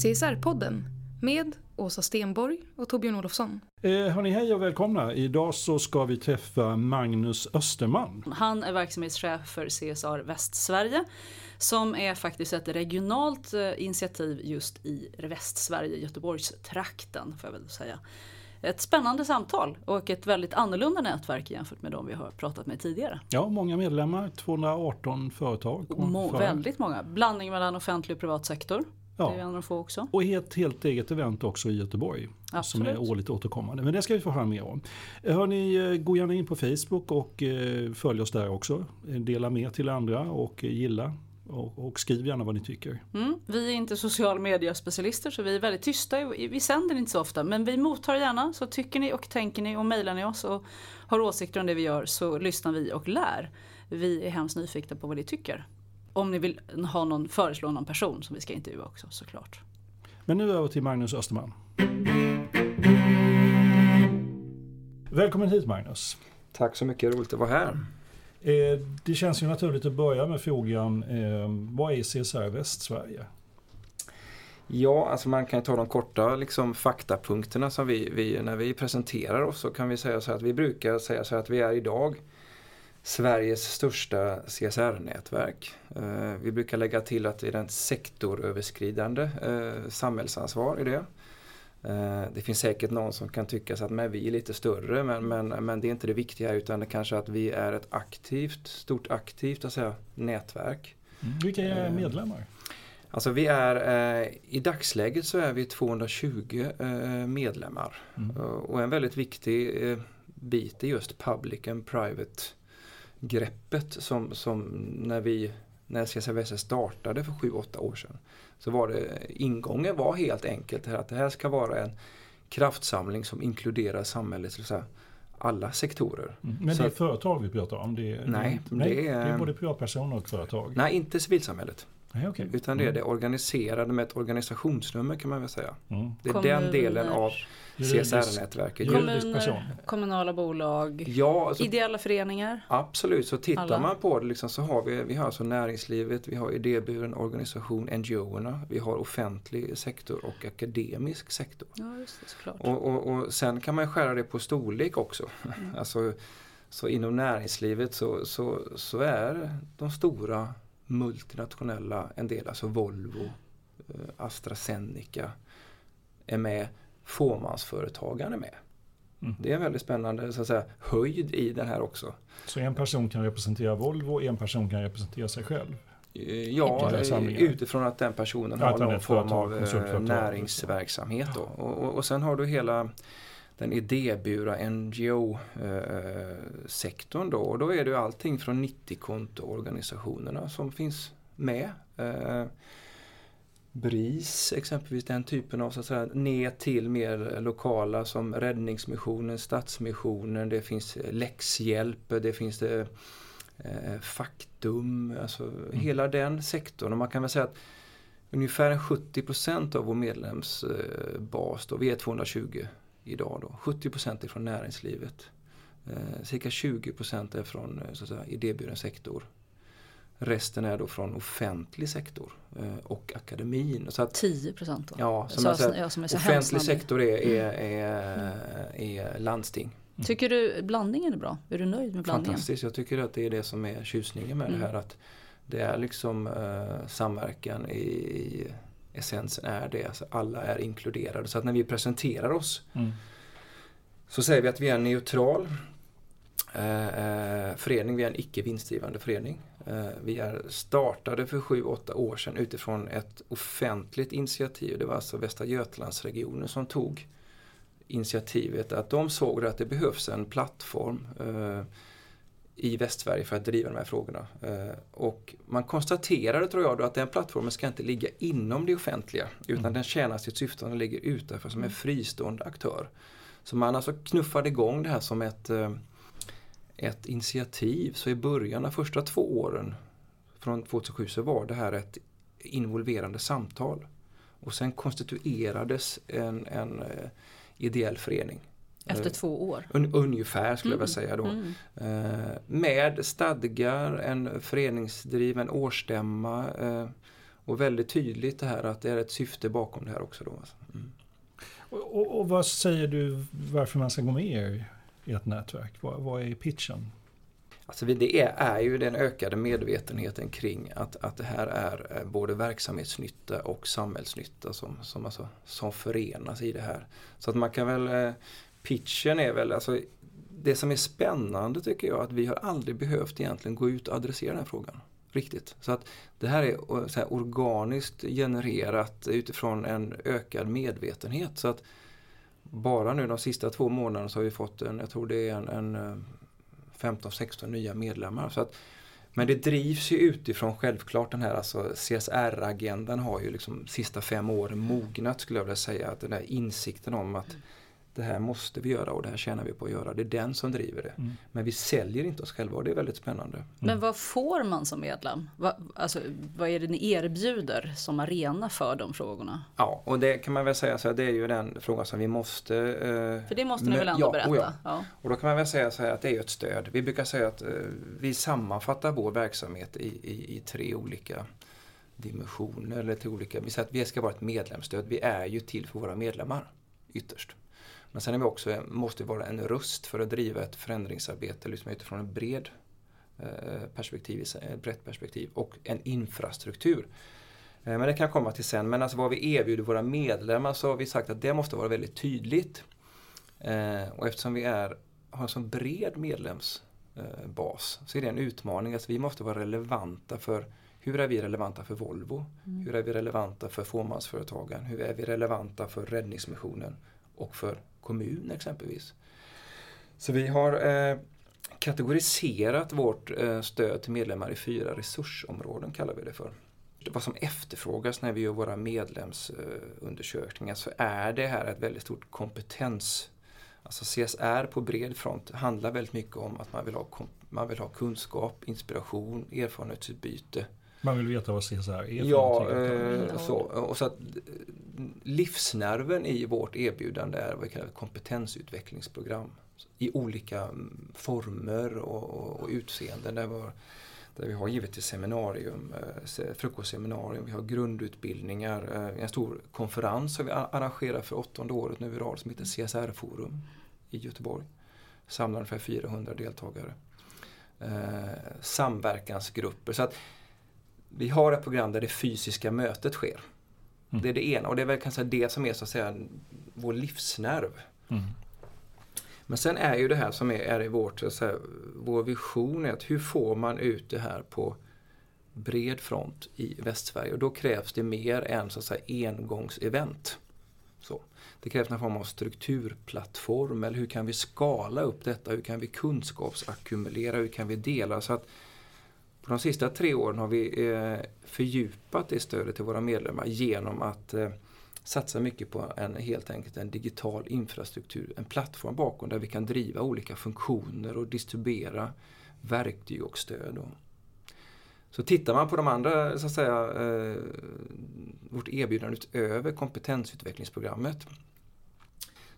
CSR-podden med Åsa Stenborg och Torbjörn Olofsson. Eh, hörni, hej och välkomna. Idag så ska vi träffa Magnus Österman. Han är verksamhetschef för CSR Västsverige som är faktiskt ett regionalt eh, initiativ just i Västsverige, Göteborgstrakten får jag väl säga. Ett spännande samtal och ett väldigt annorlunda nätverk jämfört med de vi har pratat med tidigare. Ja, många medlemmar, 218 företag. Må, väldigt många. Blandning mellan offentlig och privat sektor. Ja. Det är en av få också. Och helt, helt eget event också i Göteborg. Absolut. Som är årligt återkommande. Men det ska vi få höra mer om. Hörni, eh, gå gärna in på Facebook och eh, följ oss där också. Dela med till andra och gilla. Och, och skriv gärna vad ni tycker. Mm. Vi är inte social media specialister så vi är väldigt tysta. Vi sänder inte så ofta men vi mottar gärna. Så tycker ni och tänker ni och mejlar ni oss och har åsikter om det vi gör så lyssnar vi och lär. Vi är hemskt nyfikna på vad ni tycker. Om ni vill ha någon, föreslå någon person som vi ska intervjua också såklart. Men nu över till Magnus Österman. Välkommen hit Magnus. Tack så mycket, roligt att vara här. Eh, Det känns ju naturligt att börja med frågan, eh, vad är CSR Västsverige? Ja, alltså man kan ju ta de korta liksom, faktapunkterna som vi, vi, när vi presenterar oss så kan vi säga så här att vi brukar säga så här att vi är idag Sveriges största CSR-nätverk. Eh, vi brukar lägga till att det är ett sektoröverskridande eh, samhällsansvar i det. Eh, det finns säkert någon som kan tycka att men vi är lite större men, men, men det är inte det viktiga utan det kanske att vi är ett aktivt, stort aktivt att säga, nätverk. Vilka är Eh, medlemmar? Alltså vi är, eh, i dagsläget så är vi 220 eh, medlemmar. Mm. Eh, Och en väldigt viktig eh, bit är just public and private greppet som, som när vi när CSRVS startade för 7-8 år sedan. Så var det, ingången var helt enkelt att det här ska vara en kraftsamling som inkluderar samhällets så säga, alla sektorer. Mm. Men Så det är företag vi pratar om? Det är, Nej, nej det det, är- är... både privatpersoner och företag? Nej, inte civilsamhället. Nej, okej. Utan det är Mm. det organiserade med ett organisationsnummer kan man väl säga. Mm. Det är den delen av CSR-nätverket. Kommuner, kommunala bolag, Ja, alltså, ideella föreningar. absolut. Så tittar Alla. man på det liksom, så har vi, vi har alltså näringslivet, vi har idéburen organisation, NGO-erna, vi har offentlig sektor och akademisk sektor. Ja, just det, såklart. Och, och, och sen kan man skära det på storlek också. alltså, så inom näringslivet så, så, så är de stora multinationella en del, alltså Volvo, eh, AstraZeneca är med, fåmansföretagarna är med. Mm. Det är en väldigt spännande så att säga, höjd i den här också. Så en person kan representera Volvo, en person kan representera sig själv? Eh, Ja, samlingen. utifrån att den personen Ja, har någon form av eh, näringsverksamhet. Då. Och, och, och sen har du hela den idébura NGO-sektorn då. Och då är det ju allting från 90-kontoorganisationerna som finns med. Eh, BRIS exempelvis, den typen av så att säga, ner till mer lokala som Räddningsmissionen, Stadsmissionen, det finns eh, läxhjälp, det finns det eh, Faktum, alltså hela den sektorn. Och man kan väl säga att ungefär 70% av vår medlemsbas, då, vi är 220 idag då, 70% är från näringslivet. Eh, cirka 20% är från eh, så att säga, idéburen sektor. Resten är då från offentlig sektor eh, och akademin. Så att, 10 procent då? Ja, som så, jag säger, ja, som är så offentlig sektor är, är, är, är landsting. Tycker du blandningen är bra? Är du nöjd med blandningen? Fantastiskt, jag tycker att det är det som är tjusningen med Mm. det här. Att det är liksom eh, samverkan i, i essensen är det. Alltså alla är inkluderade. Så att när vi presenterar oss Mm. så säger vi att vi är en neutral eh, eh, förening. Vi är en icke vinstdrivande förening. Eh, vi är startade för 7-8 år sedan utifrån ett offentligt initiativ. Det var alltså Västra Götalandsregionen som tog initiativet. Att de såg att det behövs en plattform eh, i Västsverige för att driva de här frågorna. Eh, och man konstaterade tror jag då att den plattformen ska inte ligga inom det offentliga utan den tjänar sitt syfte och den ligger utanför som en fristående aktör. Så man alltså knuffade igång det här som ett, eh, ett initiativ. Så i början av första två åren från 2007 så var det här ett involverande samtal. Och sen konstituerades en, en eh, ideell förening. Efter Eh, två år? Un, ungefär skulle jag vilja säga då. Mm. Eh, med stadgar, en föreningsdriven årsstämma eh, och väldigt tydligt det här att det är ett syfte bakom det här också. Då. alltså. Mm. Och, och, och vad säger du varför man ska gå med i i ett nätverk? Vad, vad är pitchen? Alltså vi- det är, är ju den ökade medvetenheten kring att, att det här är både verksamhetsnytta och samhällsnytta som, som, alltså, som förenas i det här. Så att man kan väl, pitchen är väl, alltså det som är spännande tycker jag att vi har aldrig behövt egentligen gå ut och adressera den här frågan. Riktigt. Så att det här är så här organiskt genererat utifrån en ökad medvetenhet. Så att bara nu de sista två månaderna så har vi fått en, jag tror det är en, en eh, 15-16 nya medlemmar. Så att, men det drivs ju utifrån självklart den här alltså CSR-agendan har ju liksom sista fem åren mognat skulle jag vilja säga. Att den där insikten om att mm det här måste vi göra och det här tjänar vi på att göra. Det är den som driver det. Mm. Men vi säljer inte oss själva och det är väldigt spännande. Men vad får man som medlem? Va, alltså, vad är det ni erbjuder som arena för de frågorna? Ja, och det kan man väl säga så här, det är ju den frågan som vi måste... Eh, För det måste ni väl ändå ja, berätta? och ja. Ja. Och då kan man väl säga så här att det är ett stöd. Vi brukar säga att eh, vi sammanfattar vår verksamhet i, i, i tre olika dimensioner. Eller till olika, vi säger att vi ska vara ett medlemsstöd. Vi är ju till för våra medlemmar ytterst. Men sen är vi också, måste vara en röst för att driva ett förändringsarbete liksom utifrån en bred eh, perspektiv, ett brett perspektiv och en infrastruktur. Eh, Men det kan jag komma till sen. Men alltså vad vi erbjuder våra medlemmar så har vi sagt att det måste vara väldigt tydligt. Eh, Och eftersom vi är, har en sån bred medlemsbas så är det en utmaning. Alltså vi måste vara relevanta för hur är vi relevanta för Volvo? Hur är vi relevanta för fåmansföretagen? Hur är vi relevanta för Räddningsmissionen och för kommun exempelvis? Så vi har eh, kategoriserat vårt eh, stöd till medlemmar i fyra resursområden kallar vi det för. Vad som efterfrågas när vi gör våra medlemsundersökningar så är det här ett väldigt stort kompetens Alltså CSR på bred front handlar väldigt mycket om att man vill ha, man vill ha kunskap, inspiration, erfarenhetsutbyte. Man vill veta vad CSR är Ja, eh, så, och så att eh, livsnerven i vårt erbjudande är vad vi kallar kompetensutvecklingsprogram i olika mm, former och, och, och utseenden. Där vi har, där vi har givetvis seminarium, eh, se- frukostseminarium, vi har grundutbildningar, eh, en stor konferens som vi arrangerar för åttonde året nu i rad som heter CSR-forum i Göteborg. Samlar ungefär 400 deltagare. Eh, samverkansgrupper. Så att vi har ett program där det fysiska mötet sker. Det är det ena och det är väl kanske det som är så att säga vår livsnerv. Mm. Men sen är ju det här som är, är i vårt, så säga, vår vision är att hur får man ut det här på bred front i Västsverige och då krävs det mer än så att säga engångsevent. Så. Det krävs någon form av strukturplattform eller hur kan vi skala upp detta? Hur kan vi kunskapsackumulera? Hur kan vi dela? Så att de sista tre åren har vi eh, fördjupat det stödet till våra medlemmar genom att eh, satsa mycket på en, helt enkelt en digital infrastruktur, en plattform bakom där vi kan driva olika funktioner och distribuera verktyg och stöd. Och. Så tittar man på de andra, så att säga, eh, vårt erbjudande utöver kompetensutvecklingsprogrammet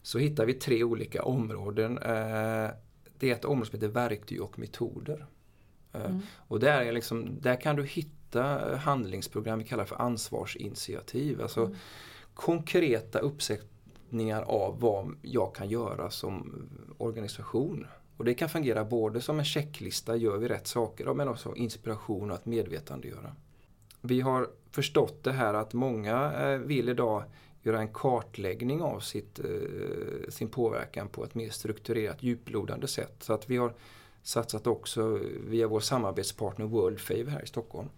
så hittar vi tre olika områden. Eh, det är ett område som heter verktyg och metoder. Mm. Och där, är liksom, där kan du hitta handlingsprogram vi kallar för ansvarsinitiativ. Alltså mm. konkreta uppsättningar av vad jag kan göra som organisation. Och det kan fungera både som en checklista, gör vi rätt saker, men också inspiration och att medvetandegöra. Vi har förstått det här att många eh, vill idag göra en kartläggning av sitt, eh, sin påverkan på ett mer strukturerat, djuplodande sätt. Så att vi har satsat också via vår samarbetspartner Worldfave här i Stockholm.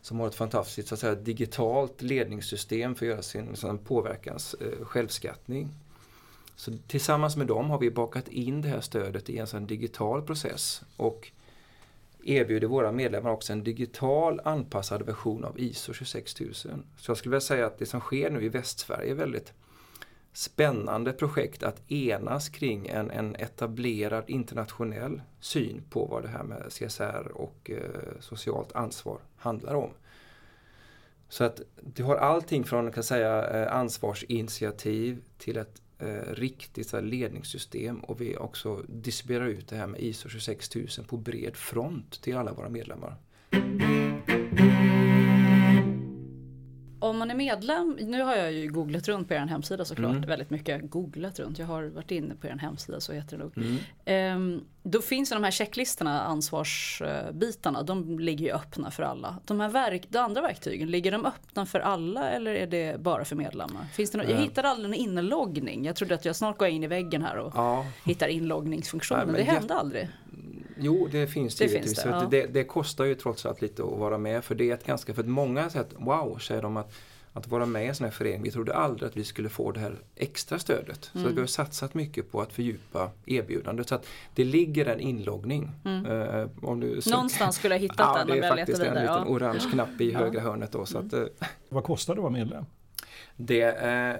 Som har ett fantastiskt så att säga, digitalt ledningssystem för att göra sin, sin påverkans eh, självskattning. Så tillsammans med dem har vi bakat in det här stödet i en sån digital process och erbjuder våra medlemmar också en digital anpassad version av ISO 26000. Så jag skulle vilja säga att det som sker nu i Västsverige är väldigt spännande projekt att enas kring en, en etablerad internationell syn på vad det här med CSR och eh, socialt ansvar handlar om. Så att du har allting från kan säga, eh, ansvarsinitiativ till ett eh, riktigt så här, ledningssystem och vi också distribuerar ut det här med ISO 26000 på bred front till alla våra medlemmar. Om man är medlem, nu har jag ju googlat runt på er hemsida såklart, mm. väldigt mycket googlat runt. Jag har varit inne på er hemsida, så heter det nog. Mm. Ehm, då finns det de här checklistorna, ansvarsbitarna, de ligger ju öppna för alla. De här verk, de andra verktygen, ligger de öppna för alla eller är det bara för medlemmar? Finns det något, jag hittade aldrig någon inloggning. Jag trodde att jag snart går in i väggen här och ja. hittar inloggningsfunktionen. Ja, det hände jag, aldrig. Jo, det finns det givetvis. Finns det, ja. det, det, kostar ju trots allt lite att vara med. För det är ett ganska, för många sätt, wow, säger de att att vara med i en sån här förening. Vi trodde aldrig att vi skulle få det här extra stödet. Mm. Så vi har satsat mycket på att fördjupa erbjudandet. Så att det ligger en inloggning. Mm. Uh, om du Någonstans skulle jag hittat ja, den. Det är faktiskt en liten ja. orange knapp i ja. högra hörnet. Då, så mm. att, uh, Vad kostar det att vara medlem? Det, eh,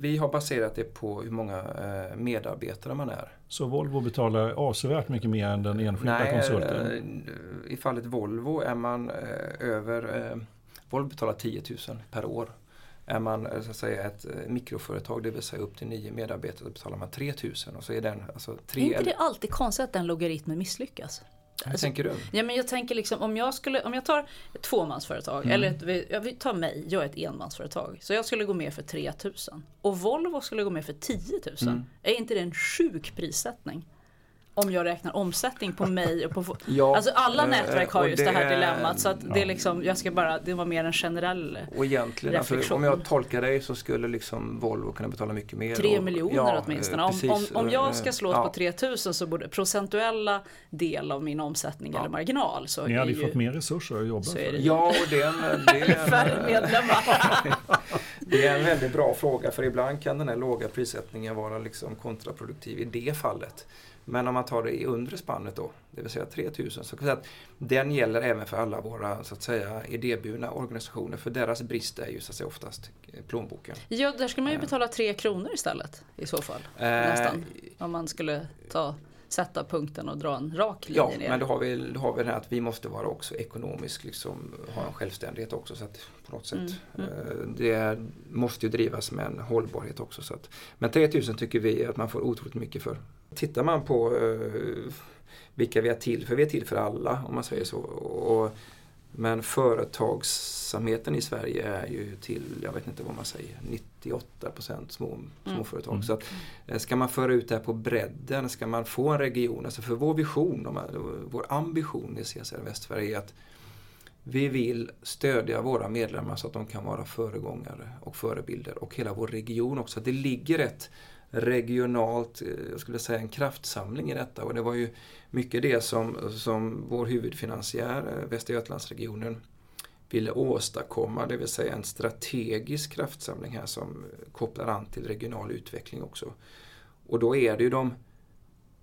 vi har baserat det på hur många eh, medarbetare man är. Så Volvo betalar avsevärt mycket mer än den enskilda Nej, konsulten? Eh, I fallet Volvo är man eh, över eh, Volvo betalar 10 000 per år. Är man så att säga, ett mikroföretag, det vill säga upp till nio medarbetare, betalar man 3 000. Och så är, den, alltså, tre, är inte det alltid konstigt att den logaritmen misslyckas? Hur alltså, tänker du? Ja, men jag tänker liksom om jag, skulle, om jag tar ett tvåmansföretag, mm. eller ett, jag vill ta mig, jag är ett enmansföretag. Så jag skulle gå med för 3000 och Volvo skulle gå med för 10 000. Mm. Är inte det en sjuk prissättning? Om jag räknar omsättning på mig och på... ja, alltså alla eh, nätverk har just det, det, här dilemmat så att ja. det är liksom, jag ska bara, det var mer en generell Och egentligen, alltså, om jag tolkar dig så skulle liksom Volvo kunna betala mycket mer. Tre miljoner ja, åtminstone. Om, om, om jag ska slås ja. på 3000 så borde procentuella del av min omsättning eller marginal så Ni hade ju fått mer resurser att jobba för. Ja, och det är en... Det är en Färre medlemmar. det är en väldigt bra fråga för ibland kan den här låga prissättningen vara liksom kontraproduktiv i det fallet. Men om man tar det i undre spannet då, det vill säga 3000, så kan säga att den gäller även för alla våra så att säga idéburna organisationer. För deras brist är ju så att säga oftast plånboken. Ja, där skulle man ju eh. betala 3 kronor istället i så fall. Eh, nästan. Om man skulle ta sätta punkten och dra en rak linje Ja, ner. men då har, vi, då har vi det här att vi måste vara också ekonomiskt, liksom, ha en självständighet också. Så att på något sätt, mm. Mm. Det måste ju drivas med en hållbarhet också. Så att, men 3000 tycker vi att man får otroligt mycket för. Tittar man på uh, vilka vi är till för, vi är till för alla om man säger så. Och, men företagsamheten i Sverige är ju till, jag vet inte vad man säger, 98% små, småföretag. Mm. Så att, eh, ska man föra ut det här på bredden, ska man få en region, alltså för vår vision, vår ambition i CSR Västsverige är att vi vill stödja våra medlemmar så att de kan vara föregångare och förebilder och hela vår region också. Det ligger ett regionalt, eh, jag skulle säga en kraftsamling i detta och det var ju mycket det som, som vår huvudfinansiär, eh, Västra Götalandsregionen, ville åstadkomma, det vill säga en strategisk kraftsamling här som kopplar an till regional utveckling också. Och då är det ju de,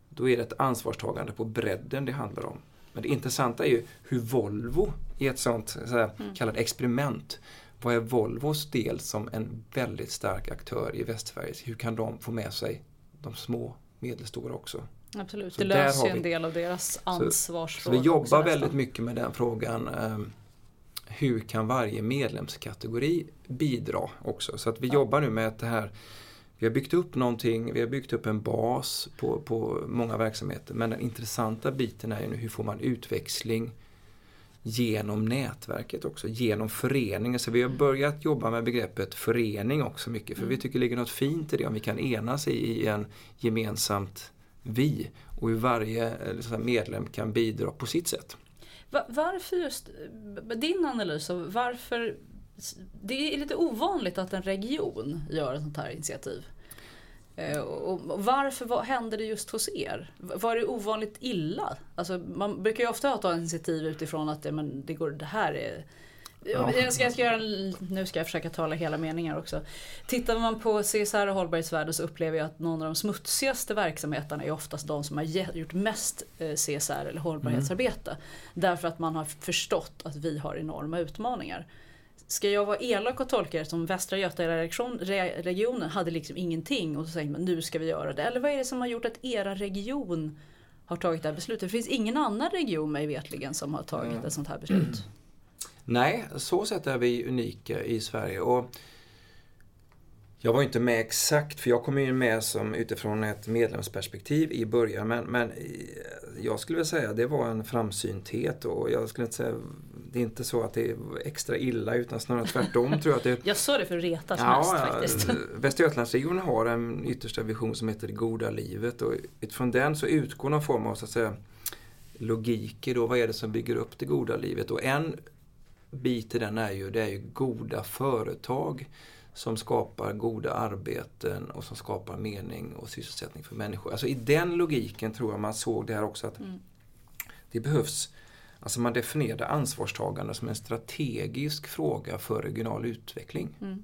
då är det ett ansvarstagande på bredden det handlar om. Men det intressanta är ju hur Volvo i ett sånt så här, mm. kallat experiment vad är Volvos del som en väldigt stark aktör i Västsverige? Hur kan de få med sig de små medelstora också? Absolut, så det löser ju en del av deras ansvarsfråga. Så, så vi jobbar väldigt mycket med den frågan. Ehm, hur kan varje medlemskategori bidra också? Så att vi ja. jobbar nu med det här vi har byggt upp någonting, vi har byggt upp en bas på, på många verksamheter. Men den intressanta biten är ju nu hur får man utväxling genom nätverket också, genom föreningen. Så vi har börjat jobba med begreppet förening också mycket för vi tycker det ligger något fint i det om vi kan enas i, en gemensamt vi och hur varje liksom, medlem kan bidra på sitt sätt. Varför just, din analys av varför, det är lite ovanligt att en region gör ett sånt här initiativ. Eh, och varför hände det just hos er? Var det ovanligt illa? Alltså, man brukar ju ofta ta initiativ utifrån att det, men det, går, det här är Ja. Jag, ska, jag ska göra, nu ska jag försöka tala hela meningar också. Tittar man på CSR och hållbarhetsvärde så upplever jag att någon av de smutsigaste verksamheterna är oftast de som har gjort mest eh, CSR eller hållbarhetsarbete. Mm. Därför att man har förstått att vi har enorma utmaningar. Ska jag vara elak och tolka det som Västra Götaregionen hade liksom ingenting och så säger man nu ska vi göra det. Eller vad är det som har gjort att era region har tagit det här beslutet? Det finns ingen annan region mig vetligen som har tagit mm. ett sånt här beslut. Nej, så sett är vi unika i Sverige. Och jag var inte med exakt, för jag kom ju med som utifrån ett medlemsperspektiv i början. Men, men jag skulle vilja säga att det var en framsynthet och jag skulle inte säga det är inte så att det är extra illa utan snarare tvärtom tror jag att det Jag sa det för att reta som ja, mest faktiskt. Västra Götalandsregionen har en yttersta vision som heter det goda livet och utifrån den så utgår någon form av så att säga logik i då, vad är det som bygger upp det goda livet och en bit i den är ju, det är ju goda företag som skapar goda arbeten och som skapar mening och sysselsättning för människor. Alltså i den logiken tror jag man såg det här också att mm. det behövs Alltså man definierade ansvarstagande som en strategisk fråga för regional utveckling. Mm.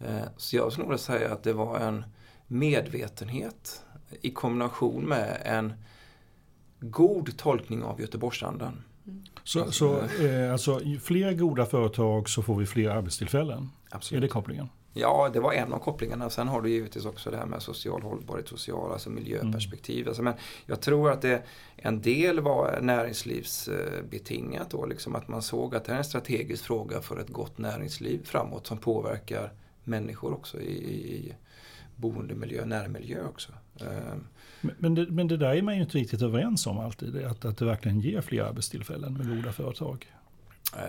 Eh, så jag skulle nog säga att det var en medvetenhet i kombination med en god tolkning av Göteborgsandan. Så, så eh, alltså, fler goda företag så får vi fler arbetstillfällen? Absolut. Är det kopplingen? Ja, det var en av kopplingarna. Sen har du givetvis också det här med social hållbarhet, social, alltså miljöperspektiv. Mm. Alltså, men jag tror att det, en del var näringslivsbetingat då, liksom att man såg att det är en strategisk fråga för ett gott näringsliv framåt som påverkar människor också i, i boendemiljö, närmiljö också. Ehm, men det, men det där är man ju inte riktigt överens om alltid, att, att det verkligen ger fler arbetstillfällen med goda företag. Eh,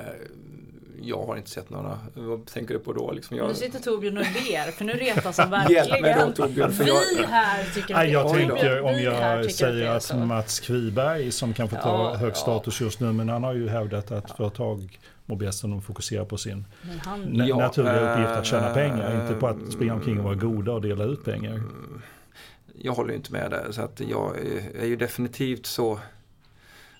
jag har inte sett några. Vad tänker du på då? Liksom jag... Nu sitter Torbjörn och ler för nu retas han verkligen. Hjälp då, Torbjörn, för jag... Vi här tycker att Jag tänker om jag säger att, Mats Kviberg som kan få ta ja, hög status just nu men han har ju hävdat att ja. företag mår bäst om de fokuserar på sin han... naturliga uppgift att tjäna pengar. Inte på att springa omkring och vara goda och dela ut pengar jag håller inte med där. Så att jag är ju definitivt så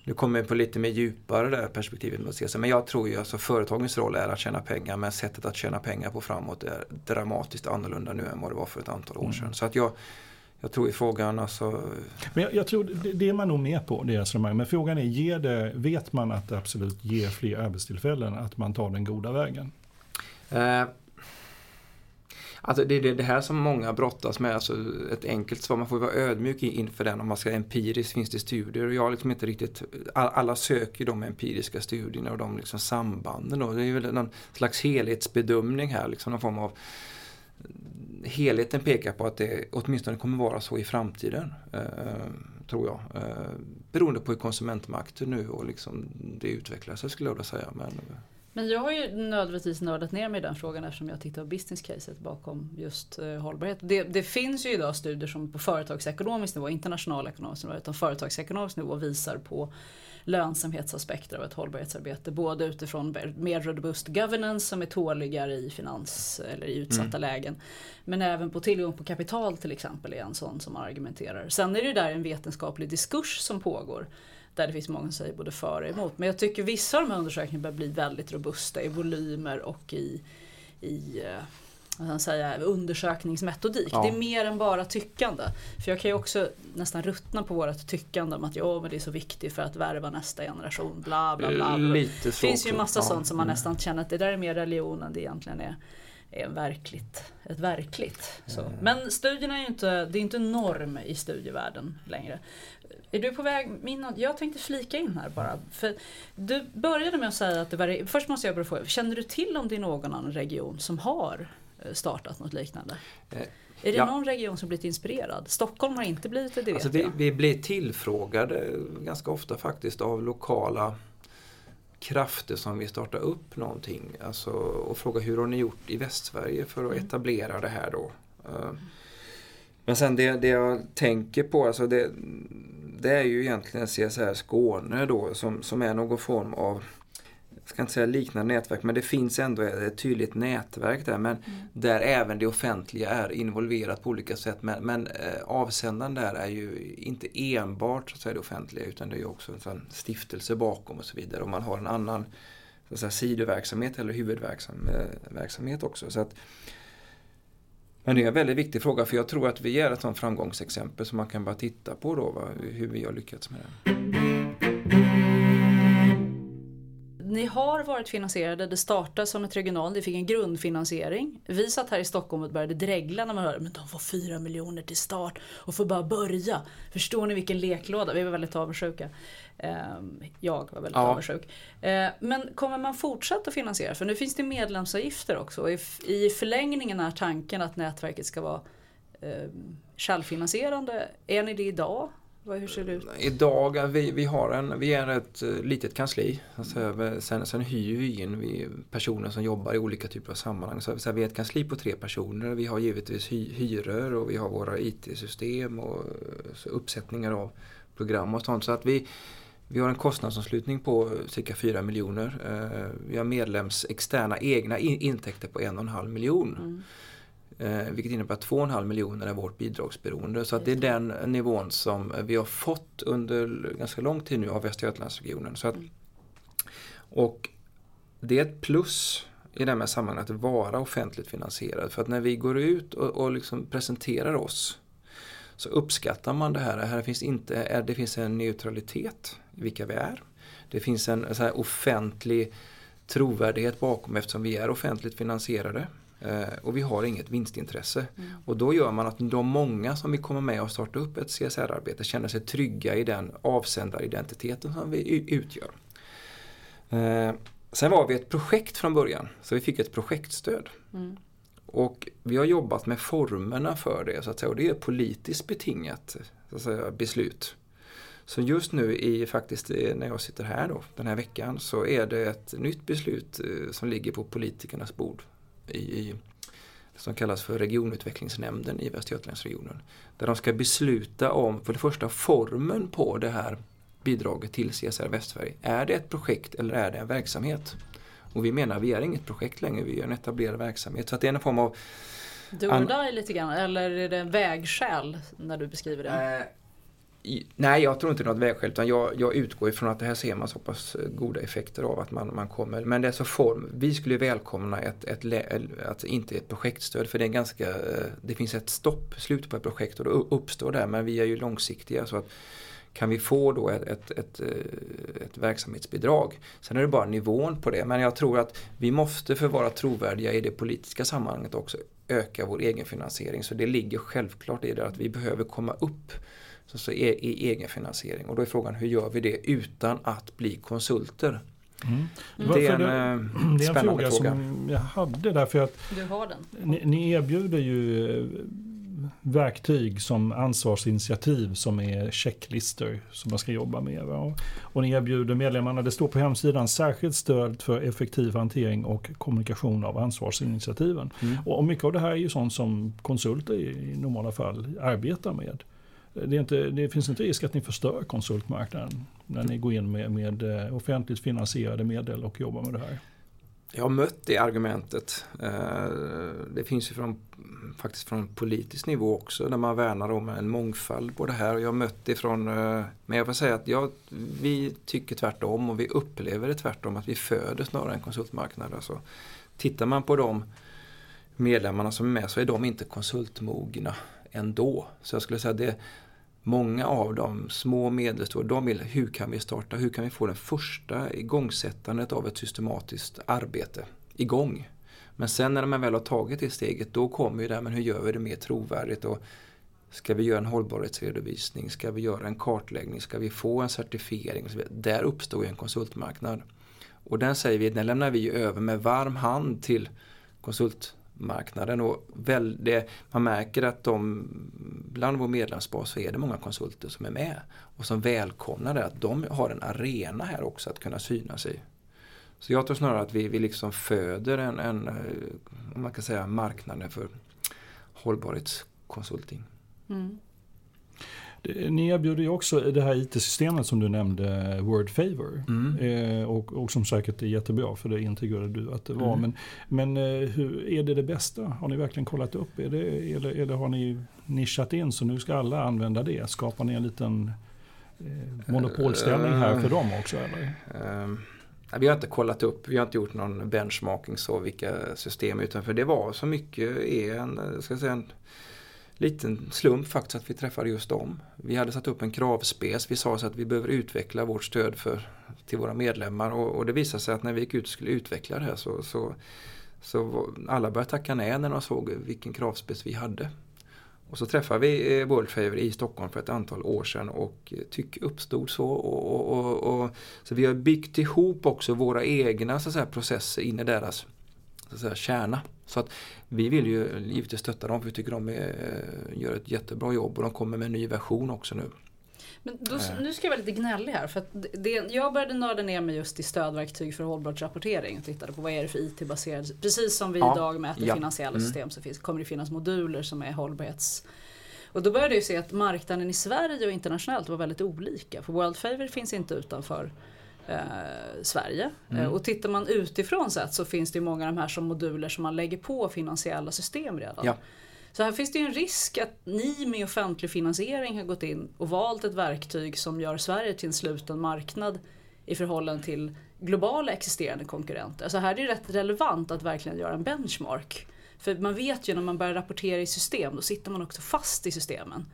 nu kommer jag på lite mer djupare där perspektivet. Men jag tror ju alltså företagens roll är att tjäna pengar men sättet att tjäna pengar på framåt är dramatiskt annorlunda nu än vad det var för ett antal år sedan. Mm. Så att jag, jag tror i frågan alltså... Men jag, jag tror det, det är man nog med på, det resonemanget. Men frågan är, ger det, vet man att det absolut ger fler arbetstillfällen att man tar den goda vägen? Eh, Alltså det är det här som många brottas med, alltså ett enkelt svar. Man får vara ödmjuk inför den om man ska empiriskt finns det studier. Och jag har liksom inte riktigt, alla söker de empiriska studierna och de liksom sambanden. Då. Det är väl någon slags helhetsbedömning här, liksom någon form av helheten pekar på att det åtminstone kommer vara så i framtiden. Eh, tror jag. Eh, beroende på hur konsumentmakten nu och liksom det utvecklar sig skulle jag vilja säga. Men, men jag har ju nödvändigtvis nördat ner mig i den frågan eftersom jag tittar på business caset bakom just eh, hållbarhet. Det, det, finns ju idag studier som på företagsekonomisk nivå, inte nationalekonomisk nivå, utan företagsekonomisk nivå visar på lönsamhetsaspekter av ett hållbarhetsarbete. Både utifrån mer robust governance som är tåligare i finans eller i utsatta mm. lägen. Men även på tillgång på kapital till exempel är en sån som argumenterar. Sen är det där en vetenskaplig diskurs som pågår där det finns många som säger både för och emot. Men jag tycker vissa av de här undersökningarna börjar bli väldigt robusta i volymer och i, i eh, vad säga, undersökningsmetodik. Ja. Det är mer än bara tyckande. För jag kan ju också nästan ruttna på vårt tyckande om att ja, men det är så viktigt för att värva nästa generation. Bla bla bla. Det finns ju massa ja. sånt som man mm. nästan känner att det där är mer religion än det egentligen är är verkligt, ett verkligt. Så. Mm. Men studierna är ju inte, det är inte norm i studievärlden längre. Är du på väg? Min, jag tänkte flika in här bara. För du började med att säga att det var, först måste jag bara fråga, känner du till om det är någon annan region som har eh, startat något liknande? Eh, är det ja. någon region som blivit inspirerad? Stockholm har inte blivit det, det alltså vet vi, vi blir tillfrågade ganska ofta faktiskt av lokala krafter som vill starta upp någonting. Alltså, och fråga hur har ni gjort i Västsverige för att mm. etablera det här då? Uh, men sen det, det jag tänker på, alltså det, det är ju egentligen CSR Skåne då som, som är någon form av jag ska inte säga liknande nätverk, men det finns ändå ett tydligt nätverk där. Men mm. där även det offentliga är involverat på olika sätt. Men, men eh, avsändaren där är ju inte enbart så att säga, det offentliga utan det är ju också en sån stiftelse bakom och så vidare. Och man har en annan så att säga, sidoverksamhet eller huvudverksamhet också. Så att, men det är en väldigt viktig fråga för jag tror att vi är ett sånt framgångsexempel som man kan bara titta på då, va, hur vi har lyckats med det. Ni har varit finansierade, det startade som ett regional, det fick en grundfinansiering. Vi satt här i Stockholm och började dregla när man hörde men de får 4 miljoner till start och får bara börja. Förstår ni vilken leklåda? Vi var väldigt avundsjuka. Ehm, jag var väldigt ja. avundsjuk. Ehm, men kommer man fortsätta finansiera? För nu finns det medlemsavgifter också. I förlängningen är tanken att nätverket ska vara ehm, självfinansierande. Är ni det idag? Hur ser det ut? Idag, vi, vi, har en, vi är ett eh, litet kansli. Alltså, sen, sen hyr vi in vi personer som jobbar i olika typer av sammanhang. Så, så vi är ett kansli på tre personer. Vi har givetvis hy, hyror och vi har våra IT-system och uppsättningar av program och sånt. Så att vi, vi har en kostnadsomslutning på cirka 4 miljoner. Eh, vi har medlems externa egna intäkter på en och en halv miljon. Mm. Eh, vilket innebär att 2,5 miljoner är vårt bidragsberoende. Så att det är den nivån som vi har fått under ganska lång tid nu av Västra Götalandsregionen. Så att, mm. och det är ett plus i det här sammanhanget att vara offentligt finansierad. För att när vi går ut och, och liksom presenterar oss så uppskattar man det här. Här finns, inte, det finns en neutralitet i vilka vi är. Det finns en så offentlig trovärdighet bakom eftersom vi är offentligt finansierade. Eh, och vi har inget vinstintresse. Mm. Och då gör man att de många som vill komma med och starta upp ett CSR-arbete känner sig trygga i den avsändaridentiteten som vi utgör. Eh, sen var vi ett projekt från början, så vi fick ett projektstöd. Mm. Och vi har jobbat med formerna för det så att säga, och det är politiskt betingat så att säga, beslut. Så just nu i faktiskt eh, när jag sitter här då, den här veckan så är det ett nytt beslut eh, som ligger på politikernas bord i, i som kallas för regionutvecklingsnämnden i Västergötlandsregionen. Där de ska besluta om, för det första, formen på det här bidraget till CSR Västsverige. Är det ett projekt eller är det en verksamhet? Och vi menar, vi är inget projekt längre, vi är en etablerad verksamhet. Så att det är en form av... Do or die lite grann, eller är det en vägskäl när du beskriver det? Eh, Nej, jag tror inte det är något vägskäl utan jag, jag utgår ifrån att det här ser man så pass eh, goda effekter av att man, man kommer. Men det är så form. Vi skulle välkomna ett, ett, ett, att inte ett projektstöd för det är ganska, eh, det finns ett stopp, slut på ett projekt och då uppstår det. Men vi är ju långsiktiga så att kan vi få då ett, ett, ett, eh, ett, verksamhetsbidrag. Sen är det bara nivån på det. Men jag tror att vi måste för att vara trovärdiga i det politiska sammanhanget också öka vår egenfinansiering. Så det ligger självklart i det att vi behöver komma upp så, så är, i egenfinansiering. Och då är frågan hur gör vi det utan att bli konsulter? Mm. Det, är en, det, det är en fråga, fråga, som jag hade därför att du har den. Ni, ni erbjuder ju eh, verktyg som ansvarsinitiativ som är checklistor som man ska jobba med. Va? Och ni erbjuder medlemmarna, det står på hemsidan, särskilt stöd för effektiv hantering och kommunikation av ansvarsinitiativen. Mm. Och mycket av det här är ju sånt som konsulter i normala fall arbetar med det, inte, det, finns inte risk att ni förstör konsultmarknaden när ni går in med, med eh, offentligt finansierade medel och jobbar med det här? Jag har mött det argumentet. Eh, det finns ju från, faktiskt från politisk nivå också där man värnar om en mångfald på det här. Jag har mött det från, eh, men jag får säga att jag, vi tycker tvärtom och vi upplever det tvärtom att vi föder snarare en konsultmarknad. Alltså, tittar man på de medlemmarna som är med så är de inte konsultmogna ändå. Så jag skulle säga att det, många av dem, små och medelstora, de vill hur kan vi starta, hur kan vi få det första igångsättandet av ett systematiskt arbete igång. Men sen när man väl har tagit det steget då kommer ju det här, men hur gör vi det mer trovärdigt? Och ska vi göra en hållbarhetsredovisning? Ska vi göra en kartläggning? Ska vi få en certifiering? Och så Där uppstår ju en konsultmarknad. Och den säger vi, den lämnar vi över med varm hand till konsult marknaden. Och väl, det, man märker att de, bland vår medlemsbas så är det många konsulter som är med och som välkomnar det att de har en arena här också att kunna synas i. Så jag tror snarare att vi, vi liksom föder en, en eh, man kan säga marknaden för hållbarhetskonsulting. Mm. Ni erbjuder ju också det här IT-systemet som du nämnde, Word Favor. Mm. Eh, och, och, som säkert är jättebra för det integrerade du att det var. Mm. Men, men eh, hur, är det det bästa? Har ni verkligen kollat upp? Är det, eller, eller har ni nischat in så nu ska alla använda det? Skapar ni en liten eh, monopolställning här för dem också? Eller? Um. Vi har inte kollat upp, vi har inte gjort någon benchmarking så vilka system utan för det var så mycket är en, ska säga, en liten slump faktiskt att vi träffade just dem. Vi hade satt upp en kravspes. Vi sa så att vi behöver utveckla vårt stöd för, till våra medlemmar och, och det visade sig att när vi gick ut och skulle utveckla det här så, så, så alla började tacka nej när de såg vilken kravspes vi hade. Och så träffade vi eh, World Favor i Stockholm för ett antal år sedan och eh, tyck uppstod så. Och, och, och, så vi har byggt ihop också våra egna så säga, processer in i deras så säga, kärna. Så att vi vill ju givetvis stötta dem för vi tycker de är, gör ett jättebra jobb och de kommer med en ny version också nu. Men då, nu ska jag vara lite gnällig här. För det, jag började nörda ner mig just i stödverktyg för hållbarhetsrapportering och tittade på vad är det för IT-baserade, precis som vi ja, idag mäter ja. finansiella mm. system så finns, kommer det finnas moduler som är hållbarhets och då började jag se att marknaden i Sverige och internationellt var väldigt olika. För World Favor finns inte utanför eh, Sverige. Mm. Eh, och tittar man utifrån sett så finns det många av de här som moduler som man lägger på finansiella system redan. Ja. Så här finns det ju en risk att ni med offentlig finansiering har gått in och valt ett verktyg som gör Sverige till en sluten marknad i förhållande till globala existerande konkurrenter. Alltså här är det rätt relevant att verkligen göra en benchmark. För man vet ju när man börjar rapportera i system, då sitter man också fast i systemen.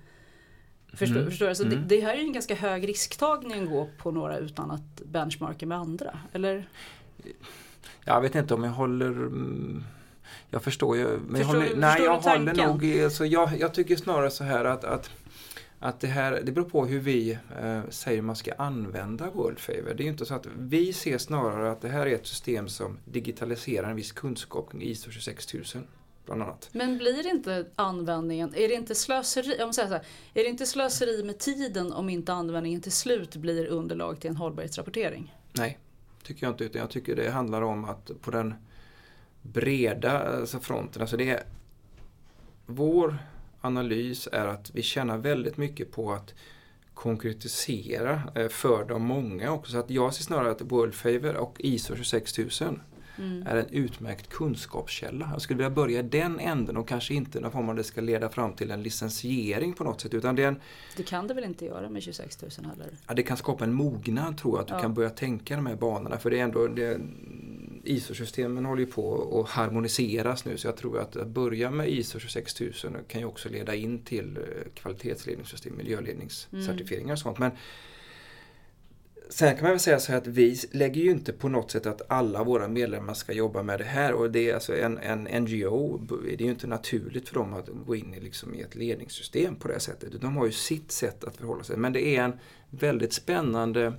Förstår, mm. förstår alltså mm. det, det, här är ju en ganska hög risktagning att gå på några utan att benchmarka med andra, eller? Jag vet inte om jag håller mm, jag förstår ju. Men förstår, jag håller, nej, jag håller nog alltså jag, jag tycker snarare så här att, att, att det här, det beror på hur vi eh, säger man ska använda World Favor. Det är inte så att vi ser snarare att det här är ett system som digitaliserar en viss kunskap kring ISO 26000. Bland annat. Men blir inte användningen, är det inte slöseri, om säger så här, är det inte slöseri med tiden om inte användningen till slut blir underlag till en hållbarhetsrapportering? Nej, tycker jag inte. Utan jag tycker det handlar om att på den breda alltså fronten. Alltså det är, vår analys är att vi tjänar väldigt mycket på att konkretisera eh, för de många också. Så att jag ser snarare att World Favor och ISO 26000 mm. är en utmärkt kunskapskälla. Jag skulle vilja börja i den änden och kanske inte någon form av det ska leda fram till en licensiering på något sätt. Utan det, en, det kan det väl inte göra med 26 000 heller? Ja, det kan skapa en mognad tror jag, att du ja. kan börja tänka de här banorna. För det är ändå, det, ISO-systemen håller ju på att harmoniseras nu så jag tror att att börja med ISO 26000 kan ju också leda in till eh, kvalitetsledningssystem, miljöledningscertifieringar och sånt. Men Sen kan man väl säga så här att vi lägger ju inte på något sätt att alla våra medlemmar ska jobba med det här och det är alltså en, en NGO, det är ju inte naturligt för dem att gå in i, liksom, i ett ledningssystem på det sättet. De har ju sitt sätt att förhålla sig men det är en väldigt spännande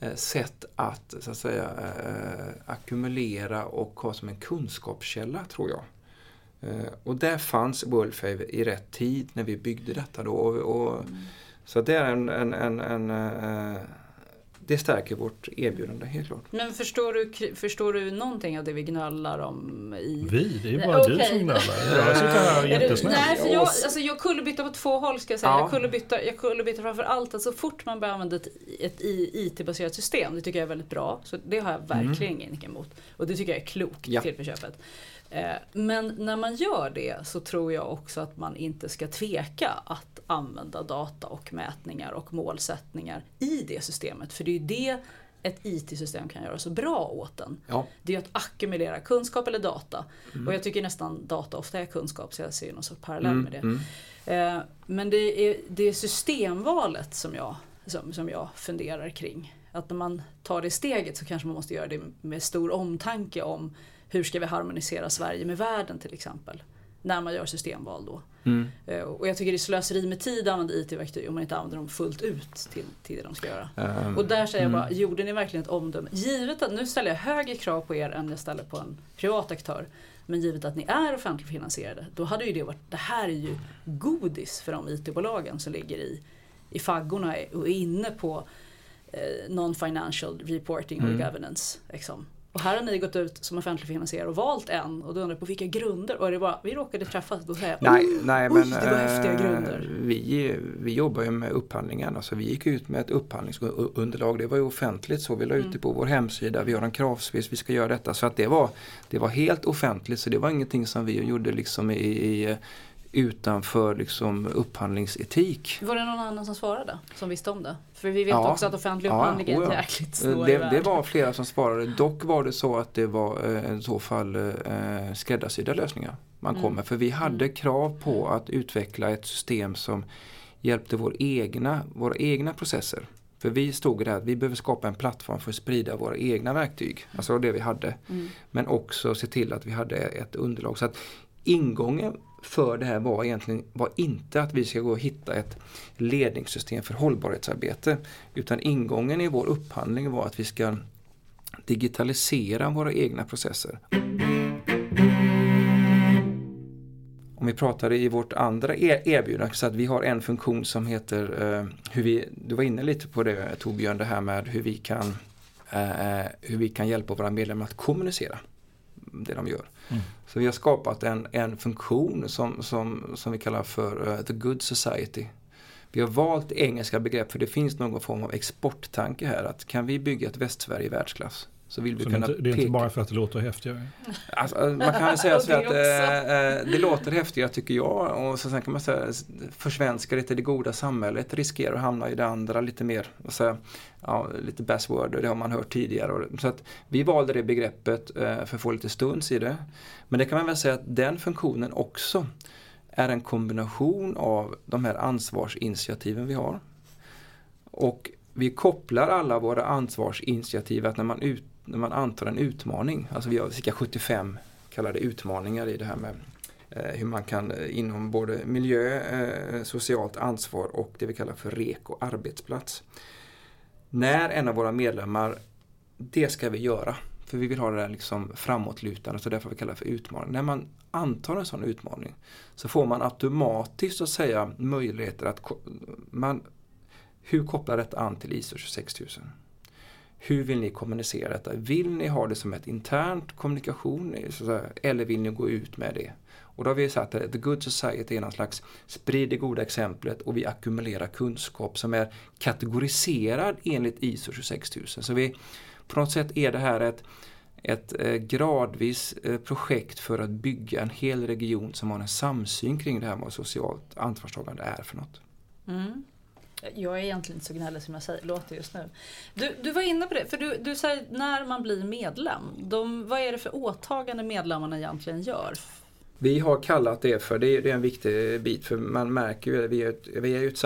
eh, sätt att, så att säga, eh, ackumulera och ha som en kunskapskälla tror jag. Eh, och där fanns Worldfave i rätt tid när vi byggde detta då. Och, och mm. Så det är en, en, en, en det stärker vårt erbjudande helt klart. Men förstår du, förstår du någonting av det vi gnöllar om? I... Vi? Det är bara okay. du som gnöllar. Jag sitter här jättesnäll. Nej, för jag, alltså, jag kullerbyttar på två håll ska jag säga. Ja. Jag kullerbyttar, jag kullerbyttar framför allt att så fort man börjar använda ett, ett IT-baserat system, det tycker jag är väldigt bra. Så det har jag verkligen mm. inget emot. Och det tycker jag är klokt ja. till på köpet. Eh, men när man gör det så tror jag också att man inte ska tveka att använda data och mätningar och målsättningar i det systemet. För det är ju det ett IT-system kan göra så bra åt en. Ja. Det är att ackumulera kunskap eller data. Mm. Och jag tycker nästan data ofta är kunskap så jag ser någon sorts parallell mm. med det. Mm. Eh, men det är, det är systemvalet som jag, som, som jag funderar kring. Att när man tar det steget så kanske man måste göra det med stor omtanke om hur ska vi harmonisera Sverige med världen till exempel. när man gör systemval då. Mm. Eh, och jag tycker det är slöseri med tid att använda IT-verktyg om man inte använder dem fullt ut till, till det de ska göra. Um, och där säger jag bara, mm. gjorde ni verkligen ett omdöme? Givet att nu ställer jag högre krav på er än jag ställer på en privat aktör. Men givet att ni är offentligt finansierade, då hade ju det varit, det här är ju godis för de IT-bolagen som ligger i, i faggorna och är inne på eh, non-financial reporting och mm. governance. Liksom. Och här har ni gått ut som offentlig finansiär och valt en och då undrar på vilka grunder? Och är det bara, vi råkade träffas, då säger jag nej, nej, men, det var häftiga äh, grunder. Vi, vi jobbar ju med upphandlingen, alltså vi gick ut med ett upphandlingsunderlag, det var ju offentligt så, vi la ut det mm. på vår hemsida, vi har en kravspec, vi ska göra detta. Så att det var, det var helt offentligt så det var ingenting som vi gjorde liksom i, i utanför liksom upphandlingsetik. Var det någon annan som svarade som visste om det? För vi vet ja, också att offentlig upphandling ja, är jäkligt snårig det, det var flera som svarade. Dock var det så att det var eh, i så fall eh, skräddarsydda lösningar man mm. kom med. För vi hade mm. krav på att utveckla ett system som hjälpte vår egna, våra egna processer. För vi stod där att vi behöver skapa en plattform för att sprida våra egna verktyg. Alltså det vi hade. Mm. Men också se till att vi hade ett underlag. Så att ingången för det här var egentligen var inte att vi ska gå och hitta ett ledningssystem för hållbarhetsarbete. Utan ingången i vår upphandling var att vi ska digitalisera våra egna processer. Om vi pratar i vårt andra e-, erbjudande så att vi har en funktion som heter, eh, hur vi, du var inne lite på det Torbjörn, det här med hur vi kan, eh, eh hur vi kan hjälpa våra medlemmar att kommunicera det de gör. Mm. Så vi har skapat en, en funktion som, som, som vi kallar för uh, The Good Society. Vi har valt engelska begrepp för det finns någon form av exporttanke här. Att kan vi bygga ett Västsverige i världsklass så vill vi så kunna det, det är inte bara för att det låter häftigare? Alltså, man kan säga så att eh, det låter häftigare tycker jag och så sen kan man säga försvenska lite det goda samhället riskerar att hamna i det andra lite mer, säga, ja, lite buzzword, det har man hört tidigare. Så att vi valde det begreppet eh, för att få lite stuns i det. Men det kan man väl säga att den funktionen också är en kombination av de här ansvarsinitiativen vi har. Och vi kopplar alla våra ansvarsinitiativ att när man ut, när man antar en utmaning, alltså vi har cirka 75 kallade utmaningar i det här med eh, hur man kan eh, inom både miljö, eh, socialt ansvar och det vi kallar för REK och arbetsplats. När en av våra medlemmar, det ska vi göra, för vi vill ha det där liksom framåtlutande, så därför vi kallar det för utmaning. När man antar en sån utmaning så får man automatiskt att säga möjligheter att man, hur kopplar detta an till ISO 26000? Hur vill ni kommunicera detta? Vill ni ha det som ett internt kommunikation eh, eller vill ni gå ut med det? Och då har vi sagt att The Good Society är någon slags sprid det goda exemplet och vi ackumulerar kunskap som är kategoriserad enligt ISO 26000. Så vi, på något sätt är det här ett, ett eh, gradvis eh, projekt för att bygga en hel region som har en samsyn kring det här med vad socialt ansvarstagande är för något. Mm. Jag är egentligen inte så gnällig som jag säger, låter just nu. Du, du var inne på det, för du, du säger när man blir medlem. De, vad är det för åtagande medlemmarna egentligen gör? Vi har kallat det för, det är, det är en viktig bit för man märker ju, vi är, vi är ett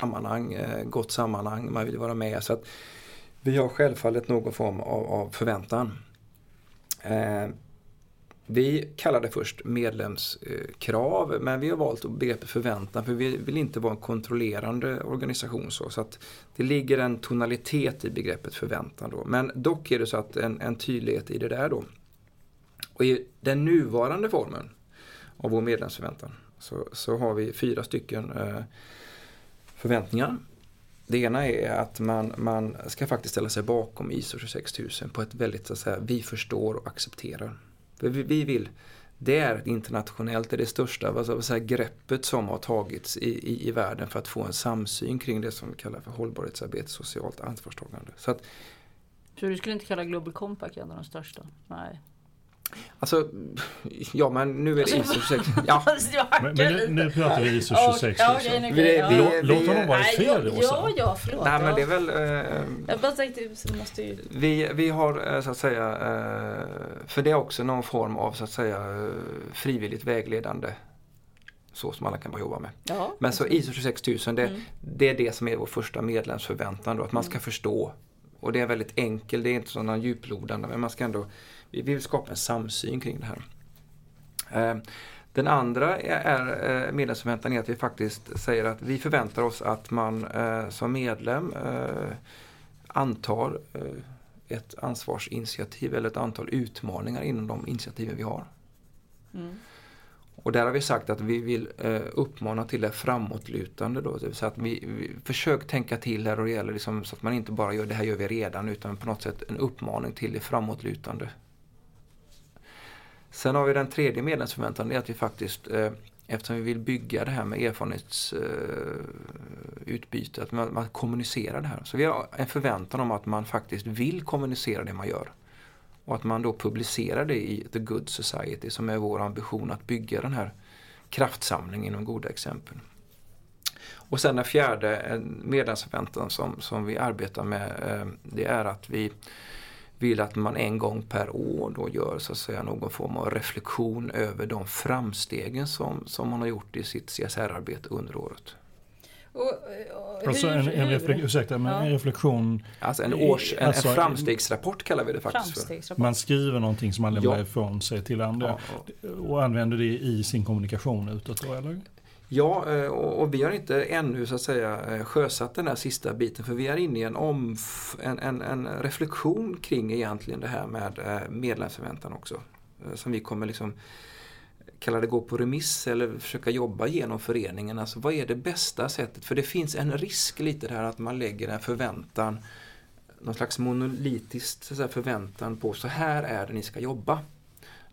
Sammanhang, eh, gott sammanhang, man vill vara med. Så att vi har självfallet någon form av, av förväntan. Eh, vi kallar det först medlemskrav men vi har valt begreppet förväntan för vi vill inte vara en kontrollerande organisation. Så, så att det ligger en tonalitet i begreppet förväntan. Då. Men dock är det så att en, en tydlighet i det där då. Och i den nuvarande formen av vår medlemsförväntan så, så har vi fyra stycken eh, förväntningar. Det ena är att man, man ska faktiskt ställa sig bakom ISO 26000 på ett väldigt så att säga, vi förstår och accepterar. För vi, vi vill, det är internationellt det, är det största alltså, säga, greppet som har tagits i, i, i världen för att få en samsyn kring det som vi kallar för hållbarhetsarbete, socialt ansvarstagande. Så, att, så du skulle inte kalla Global Compact en av de största? Nej. Alltså, ja men nu är det ISO 26. Ja. men, men nu, nu pratar vi ISO 26. Ja, okay, okay, vi, vi, Låt honom vara i fred Ja, ja, förlåt. Nej, men det är väl... Eh, jag bara tänkte, måste ju... vi, vi har eh, så att säga, eh, för det är också någon form av så att säga eh, frivilligt vägledande så som alla kan börja jobba med. Ja, men så ISO 26000 det, mm. det är det som är vår första medlemsförväntan då, att man ska mm. förstå. Och det är väldigt enkelt, det är inte sådana djuplodande men man ska ändå vi vill skapa en samsyn kring det här. Ehm, den andra är, eh, medlemsförväntan är att vi faktiskt säger att vi förväntar oss att man eh, som medlem eh, antar ett ansvarsinitiativ eller ett antal utmaningar inom de initiativen vi har. Mm. Och där har vi sagt att vi vill eh, uppmana till det framåtlutande. Då, det vill säga att vi, vi försök tänka till här och det gäller liksom, så att man inte bara gör det här gör vi redan utan på något sätt en uppmaning till det framåtlutande. Sen har vi den tredje medlemsförväntan, det är att vi faktiskt eh, eftersom vi vill bygga det här med erfarenhetsutbyte, eh, att man, man kommunicerar det här. Så vi har en förväntan om att man faktiskt vill kommunicera det man gör. Och att man då publicerar det i The Good Society som är vår ambition att bygga den här kraftsamlingen inom goda exempel. Och sen den fjärde medlemsförväntan som, som vi arbetar med eh, det är att vi vill att man en gång per år då gör så att säga någon form av reflektion över de framstegen som, som man har gjort i sitt CSR-arbete under året. Och, och, alltså en, en, reflek ursäkta, men ja. en reflektion? Alltså en, års, en, alltså, en framstegsrapport kallar vi det faktiskt för. Man skriver någonting som man lämnar ja. ifrån sig till andra ja, och använder det i sin kommunikation utåt då eller? Ja, eh, och vi har inte ännu så att säga eh, sjösatt den här sista biten för vi är inne i en, omf en, en, en reflektion kring egentligen det här med eh, medlemsförväntan också. Som vi kommer liksom kalla det gå på remiss eller försöka jobba genom föreningen. Alltså vad är det bästa sättet? För det finns en risk lite där att man lägger en förväntan, någon slags monolitisk förväntan på så här är det ni ska jobba.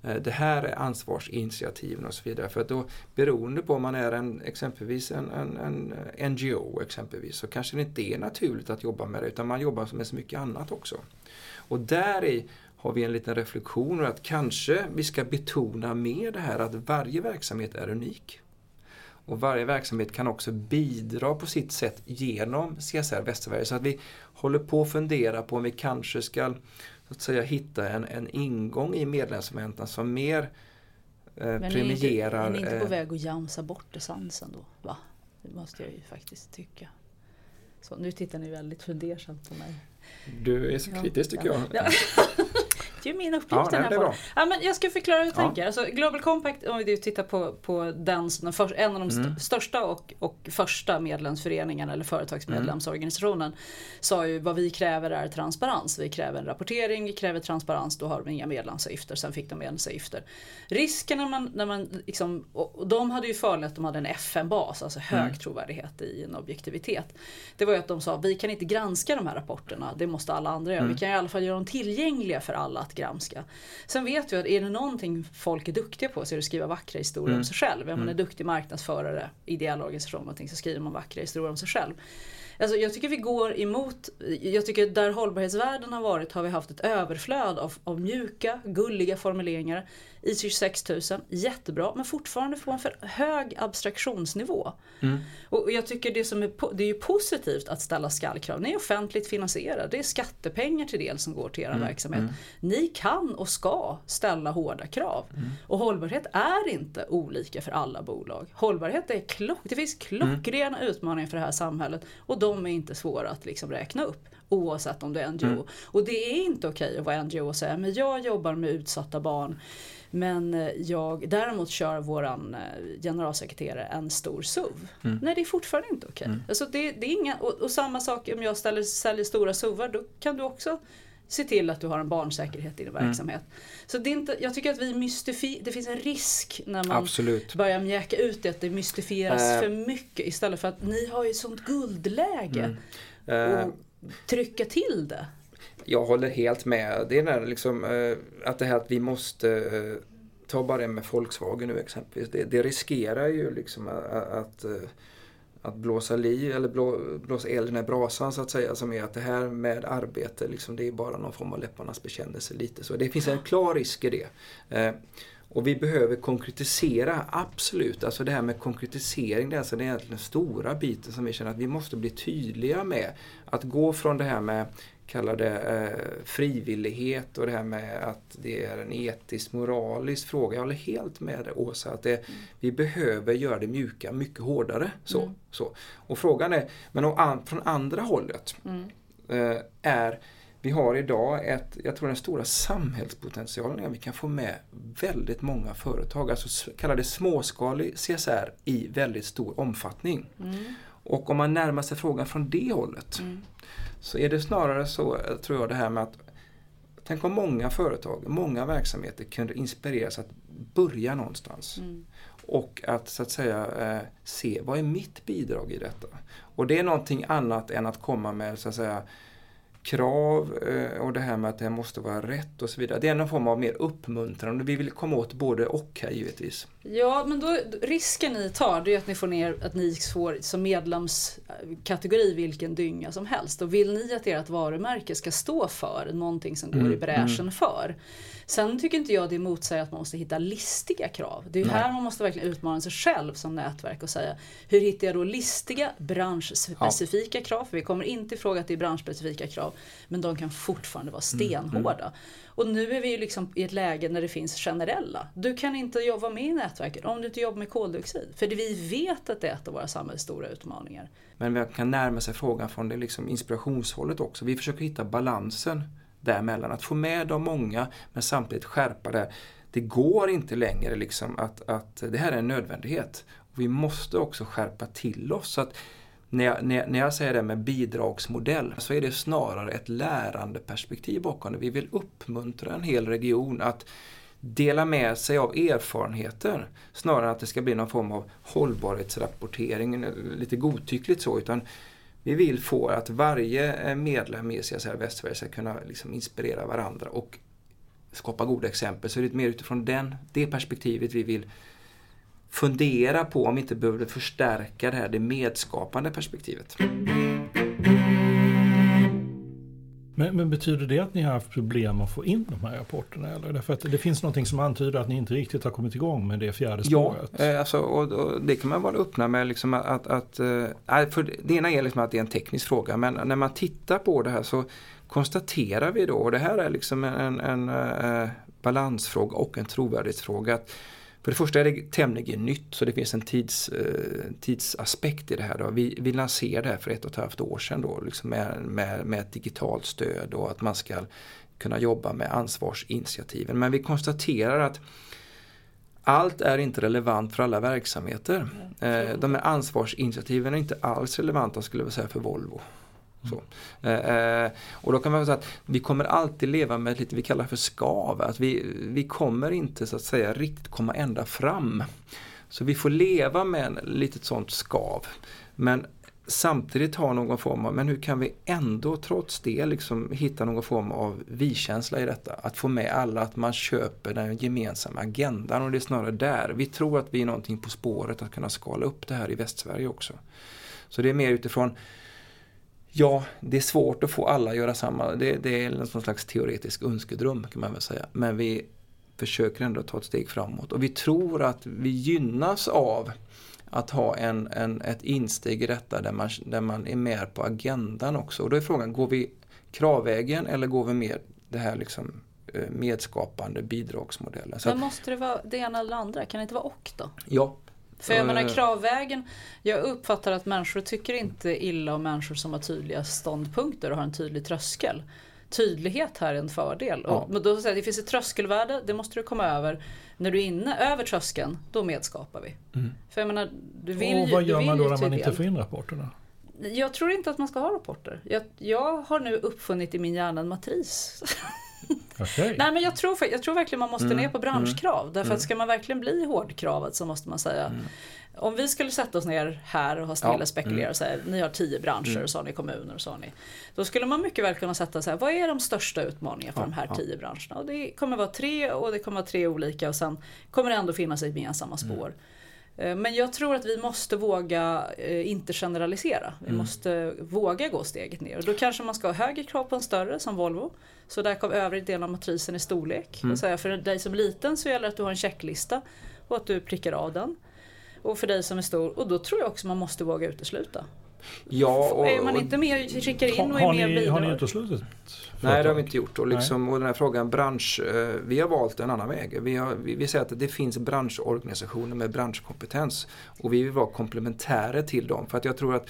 Eh, det här är ansvarsinitiativen och så vidare. För att då beroende på om man är en, exempelvis en, en, en NGO exempelvis så kanske det inte är naturligt att jobba med det utan man jobbar med så mycket annat också. Och där i har vi en liten reflektion och att kanske vi ska betona mer det här att varje verksamhet är unik. Och varje verksamhet kan också bidra på sitt sätt genom CSR Västsverige. Så att vi håller på att fundera på om vi kanske ska så att säga hitta en, en ingång i medlemsmötena som mer eh, Men premierar... Men är inte på eh, väg att jamsa bort essensen då? Va? Det måste jag ju faktiskt tycka. Så, nu tittar ni väldigt fundersamt på mig. Du är så kritisk tycker jag. Ja. Det är ju min uppgift ja, den här podden. Ja, men jag ska förklara hur jag ja. tänker. Alltså, Global Compact, om vi tittar på, på den, för, en av de mm. största och, och första medlemsföreningarna eller företagsmedlemsorganisationen mm. sa ju vad vi kräver är transparens. Vi kräver en rapportering, vi kräver transparens, då har vi inga medlemsavgifter. Sen fick de medlemsavgifter. Risken när man, när man liksom, och de hade ju fördel att de hade en FN-bas, alltså hög mm. trovärdighet i en objektivitet. Det var ju att de sa vi kan inte granska de här rapporterna, det måste alla andra göra. Mm. Vi kan i alla fall göra dem tillgängliga för alla att granska. Sen vet vi att är det någonting folk är duktiga på så är det att skriva vackra historier mm. om sig själv. Om man är duktig marknadsförare, ideell organisation någonting så skriver man vackra historier om sig själv. Alltså jag tycker vi går emot, jag tycker där hållbarhetsvärlden har varit har vi haft ett överflöd av, av mjuka, gulliga formuleringar. ISO 26000, jättebra, men fortfarande på en för hög abstraktionsnivå. Mm. Och jag tycker det som är, det är ju positivt att ställa skallkrav. Ni är offentligt finansierade, det är skattepengar till del som går till er mm. verksamhet. Mm. Ni kan och ska ställa hårda krav. Mm. Och hållbarhet är inte olika för alla bolag. Hållbarhet är klock, det finns klockrena mm. utmaningar för det här samhället och de är inte svåra att liksom räkna upp. oavsett om du är NGO. Mm. Och det är inte okej att vara NGO och säga men jag jobbar med utsatta barn men eh, jag, däremot kör våran eh, generalsekreterare en stor SUV. Mm. Nej det är fortfarande inte okej. Okay. Mm. Alltså det, det, är inga, och, och, samma sak om jag ställer, säljer stora SUVar då kan du också se till att du har en barnsäkerhet i din mm. verksamhet. Så det, är inte, jag tycker att vi mystifierar, det finns en risk när man Absolut. börjar mjäka ut det, att det mystifieras äh. för mycket istället för att ni har ju ett sånt guldläge. Mm. Äh. Och trycka till det. Jag håller helt med. Det är där liksom, eh, att det här att vi måste eh, Ta bara det med Volkswagen nu exempelvis. Det, det riskerar ju liksom att, att att blåsa li eller blå, blåsa eld i den här brasan så att säga som är att det här med arbete liksom, det är bara någon form av läpparnas bekännelse lite så. Det finns en klar risk i det. Eh, och vi behöver konkretisera, absolut. Alltså det här med konkretisering, det är alltså den stora biten som vi känner att vi måste bli tydliga med. Att gå från det här med kallar det eh, frivillighet och det här med att det är en etisk, moralisk fråga. Jag håller helt med dig Åsa att det, mm. vi behöver göra det mjuka mycket hårdare. Så, mm. så. Och frågan är, men om, från andra hållet mm. eh, är vi har idag ett, jag tror den stora samhällspotentialen är att vi kan få med väldigt många företag, alltså kallar det småskalig CSR i väldigt stor omfattning. Mm. Och om man närmar sig frågan från det hållet mm. Så är det snarare så, tror jag, det här med att Tänk om många företag, många verksamheter kunde inspireras att börja någonstans. Mm. Och att så att säga eh, se, vad är mitt bidrag i detta? Och det är någonting annat än att komma med så att säga krav eh, och det här med att det måste vara rätt och så vidare. Det är någon form av mer uppmuntrande. Vi vill komma åt både och här givetvis. Ja, men då, risken ni tar det är att ni får ner att ni får som medlemskategori vilken dynga som helst. Och vill ni att ert varumärke ska stå för någonting som går mm, i bräschen mm. för. Sen tycker inte jag det motsäger att man måste hitta listiga krav. Det är Nej. här man måste verkligen utmana sig själv som nätverk och säga hur hittar jag då listiga branschspecifika ja. krav? För vi kommer inte ifråga att det är branschspecifika krav men de kan fortfarande vara mm, stenhårda. Mm. Och nu är vi ju liksom i ett läge när det finns generella. Du kan inte jobba med i nätverket om du inte jobbar med koldioxid. För vi vet att det är ett av våra samhällets stora utmaningar. Men man kan närma sig frågan från det liksom inspirationshållet också. Vi försöker hitta balansen däremellan. Att få med de många men samtidigt skärpa det. Det går inte längre liksom att, att det här är en nödvändighet. vi måste också skärpa till oss. Så att när jag, när, jag säger det med bidragsmodell så är det snarare ett lärandeperspektiv bakom det. Vi vill uppmuntra en hel region att dela med sig av erfarenheter snarare än att det ska bli någon form av hållbarhetsrapportering, eh, lite godtyckligt så. utan vi vill få att varje eh, medlem i CSR Västsverige ska kunna liksom inspirera varandra och skapa goda exempel. Så det är mer utifrån den, det perspektivet vi vill fundera på om vi inte behöver förstärka det här det medskapande perspektivet. Men, men, betyder det att ni har haft problem att få in de här rapporterna? Eller? Därför att det finns något som antyder att ni inte riktigt har kommit igång med det fjärde spåret. Ja, eh, alltså, och, och det kan man vara öppna med. Liksom att, att, äh, för det ena är liksom att det är en teknisk fråga men när man tittar på det här så konstaterar vi då, och det här är liksom en, en, en äh, balansfråga och en trovärdighetsfråga. Att för det första är det tämligen nytt så det finns en tids, eh, tidsaspekt i det här. Då. Vi, vi lanserade det här för ett och ett halvt år sedan då, liksom med, med, med ett digitalt stöd och att man ska kunna jobba med ansvarsinitiativen. Men vi konstaterar att allt är inte relevant för alla verksamheter. Eh, de här ansvarsinitiativen är inte alls relevanta skulle jag säga för Volvo. Så. Eh, eh, och då kan man säga att vi kommer alltid leva med lite vi kallar för skav. Att vi, vi kommer inte så att säga riktigt komma ända fram. Så vi får leva med en litet sånt skav. Men samtidigt ha någon form av, men hur kan vi ändå trots det liksom hitta någon form av vi-känsla i detta? Att få med alla, att man köper den gemensamma agendan och det är snarare där. Vi tror att vi är någonting på spåret att kunna skala upp det här i Västsverige också. Så det är mer utifrån Ja, det är svårt att få alla att göra samma. Det, det är en slags teoretisk önskedröm kan man väl säga. Men vi försöker ändå ta ett steg framåt. Och vi tror att vi gynnas av att ha en, en, ett insteg i detta där man, där man är med på agendan också. Och då är frågan, går vi kravvägen eller går vi med det här liksom eh, medskapande bidragsmodellen? Men måste det vara det ena eller det andra? Kan det inte vara och då? Ja, För jag menar kravvägen, jag uppfattar att människor tycker inte illa om människor som har tydliga ståndpunkter och har en tydlig tröskel. Tydlighet här är en fördel. Ja. Och, då säger det finns ett tröskelvärde, det måste du komma över. När du är inne över tröskeln, då medskapar vi. Mm. För jag menar, du vill Och vad gör man då när man inte får in rapporterna? Jag tror inte att man ska ha rapporter. Jag, jag har nu uppfunnit i min hjärna en matris. Okay. Nej men jag tror, jag tror verkligen man måste mm. ner på branschkrav. Mm. Därför att mm. ska man verkligen bli hårdkravad så måste man säga mm. Om vi skulle sätta oss ner här och ha snälla ja. spekulera och säga ni har tio branscher mm. och så har ni kommuner och så har ni. Då skulle man mycket väl kunna sätta sig vad är de största utmaningarna för ja, de här tio branscherna? Och det kommer vara tre och det kommer vara tre olika och sen kommer det ändå finnas gemensamma spår. Mm. Eh, men jag tror att vi måste våga eh, inte generalisera. Vi mm. måste våga gå steget ner. Och då kanske man ska ha högre krav på en större som Volvo. Så där kom övrig del av matrisen i storlek. Mm. för dig som liten så gäller det att du har en checklista och att du prickar av den. Och för dig som är stor, och då tror jag också man måste våga utesluta. Ja, och, är man inte med, skickar in och är med vidare. Har ni uteslutit? Nej det har vi inte gjort. Och, liksom, och den här frågan bransch, eh, vi har valt en annan väg. Vi, har, vi, vi säger att det finns branschorganisationer med branschkompetens och vi vill vara komplementärer till dem. För att jag tror att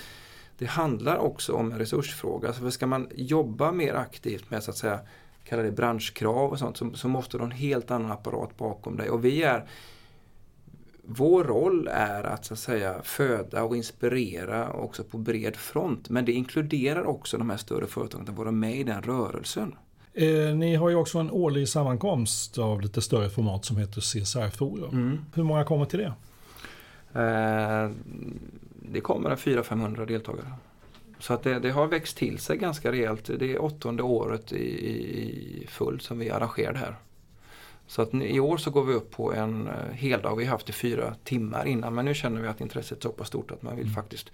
det handlar också om en resursfråga. För ska man jobba mer aktivt med så att säga kalla det branschkrav och sånt så, så måste du ha en helt annan apparat bakom dig. Och vi är vår roll är att, så att säga, föda och inspirera också på bred front. Men det inkluderar också de här större företagen att vara med i den rörelsen. Eh, ni har ju också en årlig sammankomst av lite större format som heter CSR-forum. Mm. Hur många kommer till det? Eh, det kommer en 400-500 deltagare. Så att det, det, har växt till sig ganska rejält. Det är åttonde året i, i full som vi arrangerar det här. Så att i år så går vi upp på en eh, heldag. Vi har haft det fyra timmar innan men nu känner vi att intresset är så pass stort att man vill mm. faktiskt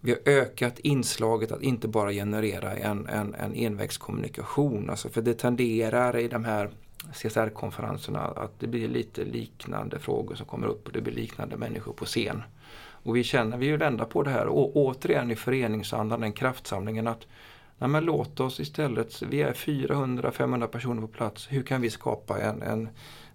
vi har ökat inslaget att inte bara generera en, en, en envägskommunikation. Alltså för det tenderar i de här CSR-konferenserna att det blir lite liknande frågor som kommer upp och det blir liknande människor på scen. Och vi känner, vi vill vända på det här och återigen i föreningsandan, den kraftsamlingen att Nej, men låt oss istället, vi är 400-500 personer på plats, hur kan vi skapa en, en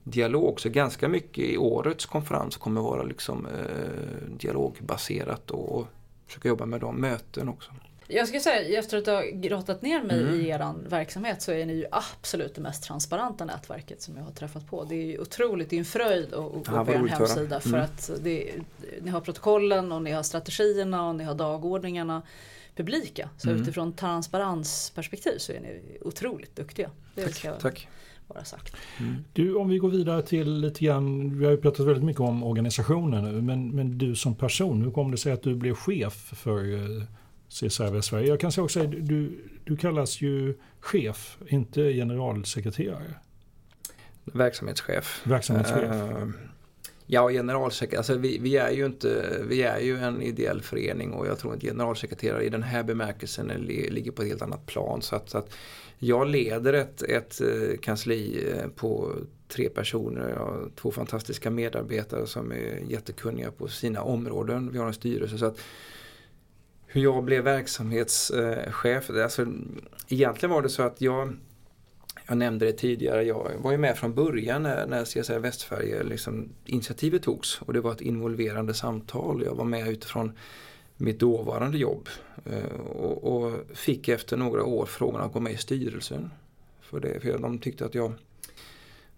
dialog? Så ganska mycket i årets konferens kommer vara liksom, eh, dialogbaserat och försöka jobba med de möten också. Jag ska säga, efter att ha grottat ner mig mm. i er verksamhet så är ni ju absolut det mest transparenta nätverket som jag har träffat på. Det är ju otroligt, det är en fröjd att gå på er hemsida för mm. att det, ni har protokollen och ni har strategierna och ni har dagordningarna publika. Så mm. utifrån transparensperspektiv så är ni otroligt duktiga. Det tack, ska tack. vara sagt. Mm. Du, om vi går vidare till lite grann, vi har ju pratat väldigt mycket om organisationen nu, men, men du som person, hur kom det sig att du blev chef för eh, CSR Sverige? Jag kan säga också, du, du kallas ju chef, inte generalsekreterare. Verksamhetschef. Verksamhetschef. Uh, Ja, generalsekreterare, alltså vi, vi, är ju inte, vi är ju en ideell förening och jag tror att generalsekreterare i den här bemärkelsen ligger på ett helt annat plan. Så att, så att jag leder ett, ett eh, kansli eh, på tre personer, jag har två fantastiska medarbetare som är jättekunniga på sina områden. Vi har en styrelse. så att Hur jag blev verksamhetschef, eh, alltså, egentligen var det så att jag jag nämnde det tidigare, jag var ju med från början när, när CSR Västfärje eh, liksom, initiativet togs och det var ett involverande samtal. Jag var med utifrån mitt dåvarande jobb eh, och, och, fick efter några år frågan att gå med i styrelsen. För, det, för de tyckte att jag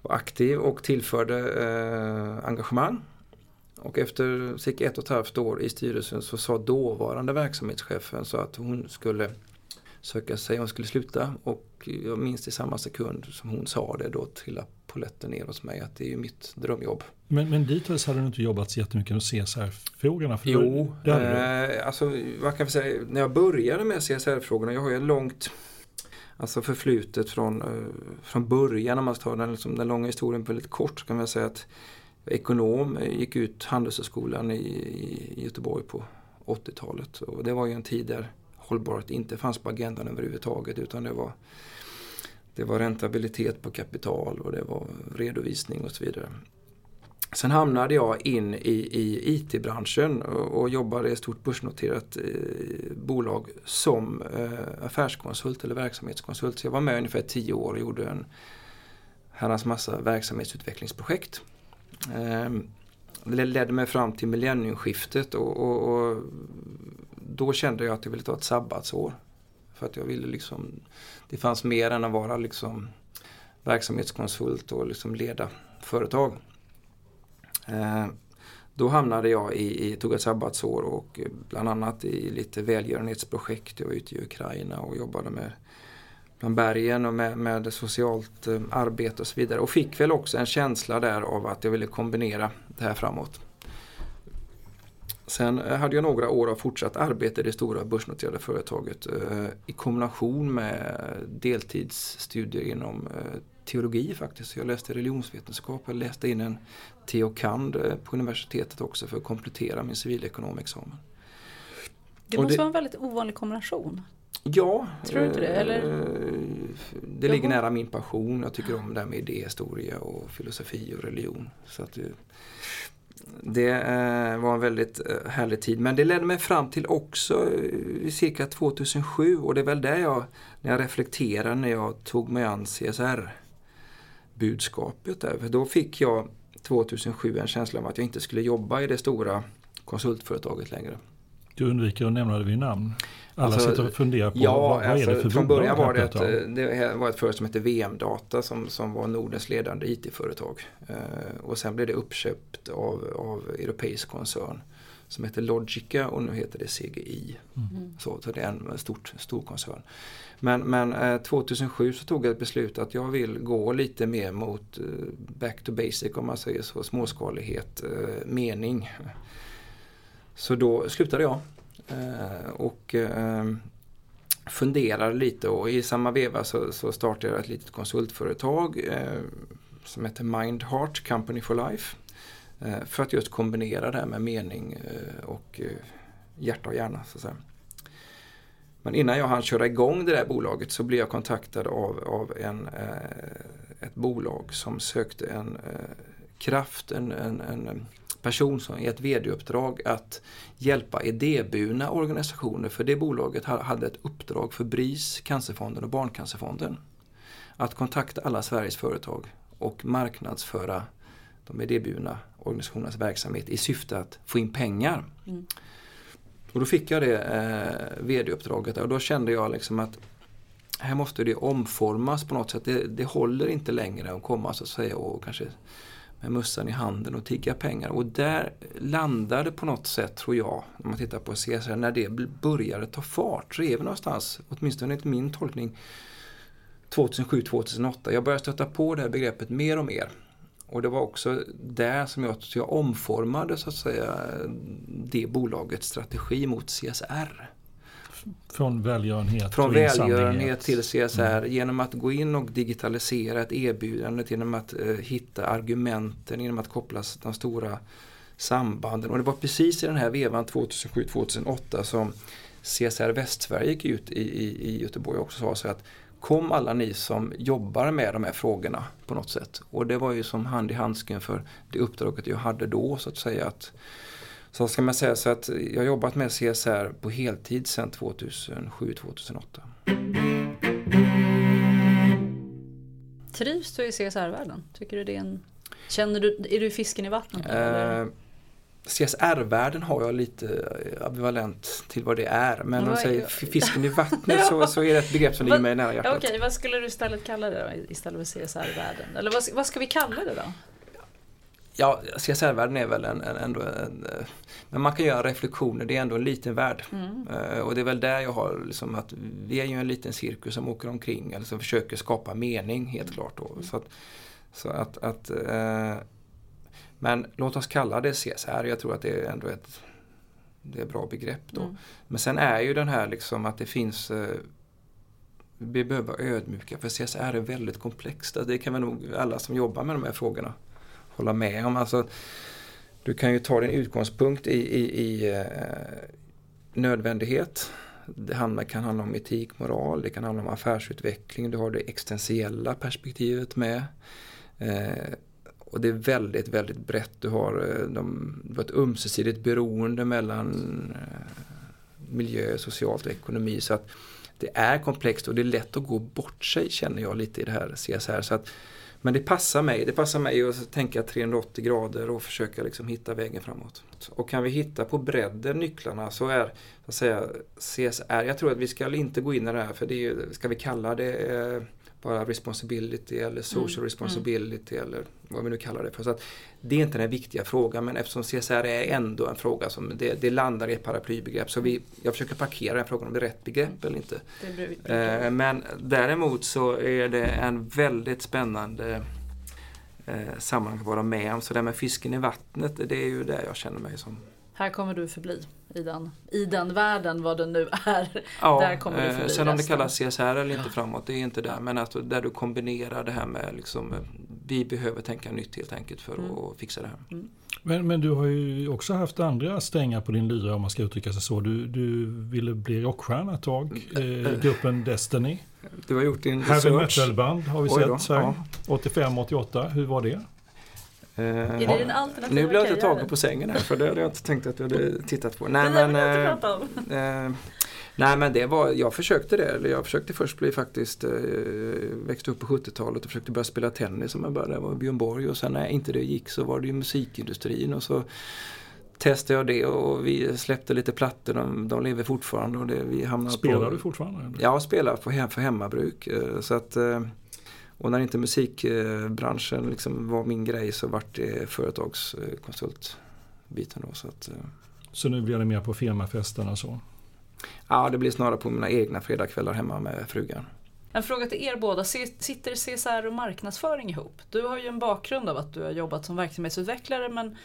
var aktiv och tillförde eh, engagemang. Och efter cirka ett och ett halvt år i styrelsen så sa dåvarande verksamhetschefen så att hon skulle söka sig, hon skulle sluta och jag minns i samma sekund som hon sa det då trillade poletten ner hos mig att det är ju mitt drömjobb. Men, men dittills hade du inte jobbat så jättemycket med CSR-frågorna? Jo, eh, alltså vad kan jag säga, när jag började med CSR-frågorna, jag har ju långt alltså förflutet från, eh, från början, om man tar den, liksom, den långa historien väldigt kort, så kan man säga att ekonom, gick ut Handelshögskolan i, i Göteborg på 80-talet och det var ju en tid där hållbarhet inte fanns på agendan överhuvudtaget utan det var, det var räntabilitet på kapital och det var redovisning och så vidare. Sen hamnade jag in i, i IT-branschen och, och jobbade i ett stort börsnoterat eh, bolag som eh, affärskonsult eller verksamhetskonsult. Så jag var med ungefär tio år och gjorde en herrans massa verksamhetsutvecklingsprojekt. Eh, det ledde mig fram till millenniumskiftet och, och, och då kände jag att jag ville ta ett sabbatsår. För att jag ville liksom, det fanns mer än att vara liksom verksamhetskonsult och liksom leda företag. Eh, då hamnade jag i, i, tog ett sabbatsår och bland annat i lite välgörenhetsprojekt. Jag var ute i Ukraina och jobbade med bland bergen och med, med socialt eh, arbete och så vidare. Och fick väl också en känsla där av att jag ville kombinera det här framåt. Sen hade jag några år av fortsatt arbete i det stora börsnoterade företaget eh, i kombination med deltidsstudier inom eh, teologi faktiskt. Jag läste religionsvetenskap, jag läste in en teokand eh, på universitetet också för att komplettera min civilekonomexamen. Det måste det, vara en väldigt ovanlig kombination. Ja, Tror du inte det? Eller? det ligger nära min passion. Jag tycker om det här med idéhistoria och filosofi och religion. Så att, det eh, var en väldigt eh, härlig tid. Men det ledde mig fram till också eh, cirka 2007 och det är väl där jag, när jag reflekterar när jag tog mig an CSR-budskapet. Där. För då fick jag 2007 en känsla av att jag inte skulle jobba i det stora konsultföretaget längre. Du undviker att nämna det vid namn. Alla alltså, sitter och funderar på ja, vad, vad alltså, är det för Från början var det, ett, det var ett företag som hette VM-data som, som var Nordens ledande IT-företag. Eh, och sen blev det uppköpt av, av europeisk koncern som heter Logica och nu heter det CGI. Mm. Så, så det är en stort, stor koncern. Men, men eh, 2007 så tog jag ett beslut att jag vill gå lite mer mot eh, back to basic om man säger så, småskalighet, eh, mening. Så då slutade jag Eh, och eh, funderade lite och i samma veva så, så startade jag ett litet konsultföretag eh, som heter Mindheart Company for Life. Eh, för att just kombinera det här med mening eh, och eh, hjärta och hjärna. Så att säga. Men innan jag hann köra igång det där bolaget så blev jag kontaktad av, av en, ett bolag som sökte en kraft, en, en, en person som i ett vd-uppdrag att hjälpa idéburna organisationer. För det bolaget hade ett uppdrag för BRIS, Cancerfonden och Barncancerfonden. Att kontakta alla Sveriges företag och marknadsföra de idéburna organisationernas verksamhet i syfte att få in pengar. Mm. Och då fick jag det eh, vd-uppdraget och då kände jag liksom att här måste det omformas på något sätt. Det, det håller inte längre att komma så att säga och kanske med mössan i handen och tigga pengar. Och där landade på något sätt, tror jag, när man tittar på CSR, när det började ta fart, så är vi någonstans, åtminstone enligt min tolkning, 2007-2008. Jag började stöta på det här begreppet mer och mer. Och det var också där som jag, jag omformade så att säga det bolagets strategi mot CSR. Från välgörenhet Från välgörenhet till CSR mm. genom att gå in och digitalisera ett erbjudande, genom att eh, hitta argumenten, genom att koppla de stora sambanden. Och det var precis i den här vevan 2007-2008 som CSR Västsverige gick ut i, i, i Göteborg och sa så att kom alla ni som jobbar med de här frågorna på något sätt. Och det var ju som hand i handsken för det uppdraget jag hade då så att säga. att så ska man säga så att jag har jobbat med CSR på heltid sedan 2007-2008. Trivs du i CSR-världen? Tycker du det är en... Känner du, är du fisken i vattnet? Eh, CSR-världen har jag lite ambivalent till vad det är. Men om man säger fisken i vattnet så, så är det ett begrepp som ligger mig nära hjärtat. Okej, okay, vad skulle du istället kalla det då, istället för CSR-världen? Eller vad, vad ska vi kalla det då? Ja, CSR-världen är väl en, en, ändå en, eh, Men man kan göra reflektioner, det är ändå en liten värld. Mm. Uh, och det är väl där jag har liksom att vi är ju en liten cirkus som åker omkring eller som försöker skapa mening helt mm. klart. Då. Så att, så att, att uh, men låt oss kalla det CSR, jag tror att det är ändå ett det är ett bra begrepp då. Mm. Men sen är ju den här liksom att det finns uh, vi behöver vara ödmjuka för CSR är väldigt komplext. Det kan väl nog alla som jobbar med de här frågorna hålla med om. Alltså, du kan ju ta din utgångspunkt i, i, i eh, nödvändighet. Det kan handla om etik, moral, det kan handla om affärsutveckling. Du har det existentiella perspektivet med. Eh, och det är väldigt, väldigt brett. Du har, eh, de, du har ett ömsesidigt beroende mellan eh, miljö, socialt och ekonomi. Så att det är komplext och det är lätt att gå bort sig känner jag lite i det här CSR. Så att men det passar mig. Det passar mig att tänka 380 grader och försöka liksom hitta vägen framåt. Och kan vi hitta på bredden nycklarna så är så att säga, CSR, jag tror att vi ska inte gå in i det här för det är, ska vi kalla det eh, bara responsibility eller social mm. responsibility mm. eller vad vi nu kallar det för. Så att det är inte den viktiga frågan men eftersom CSR är ändå en fråga som det, det landar i ett paraplybegrepp så vi, jag försöker parkera den frågan om det är rätt begrepp eller inte. Eh, men däremot så är det en väldigt spännande eh, sammanhang att vara med om. Så det här med fisken i vattnet det är ju där jag känner mig som här kommer du förbli i den, i den världen, vad den nu är. Ja, där kommer du förbli sen om det kallas CSR eller inte framåt, det är inte där. Men att där du kombinerar det här med liksom, vi behöver tänka nytt helt enkelt för mm. att fixa det här. Mm. Men, men du har ju också haft andra strängar på din lyra om man ska uttrycka sig så. Du, du ville bli rockstjärna ett tag, mm. eh, gruppen Destiny. Du har gjort din research. Heavy metal-band har vi sett, ja. 85-88, hur var det? Eh, Nu blev jag inte tagen på sängen här för det hade jag inte tänkt att du hade tittat på. Nej men, eh, eh, nej men det var, jag försökte det. Eller jag försökte först bli faktiskt, eh, växte upp på 70-talet och försökte börja spela tennis som jag började. Det var Björn Borg och sen när inte det gick så var det ju musikindustrin och så testade jag det och vi släppte lite plattor. De, de lever fortfarande. Och det, vi hamnade spelar på, du fortfarande? Ja, spelar för, för hemmabruk. Eh, så att och när inte musikbranschen liksom var min grej så vart det företagskonsultbiten. Då, så, att, eh. så nu blir det mer på firmafesterna så? Ja, det blir snarare på mina egna fredagskvällar hemma med frugan. En fråga till er båda. Sitter CSR och marknadsföring ihop? Du har ju en bakgrund av att du har jobbat som verksamhetsutvecklare men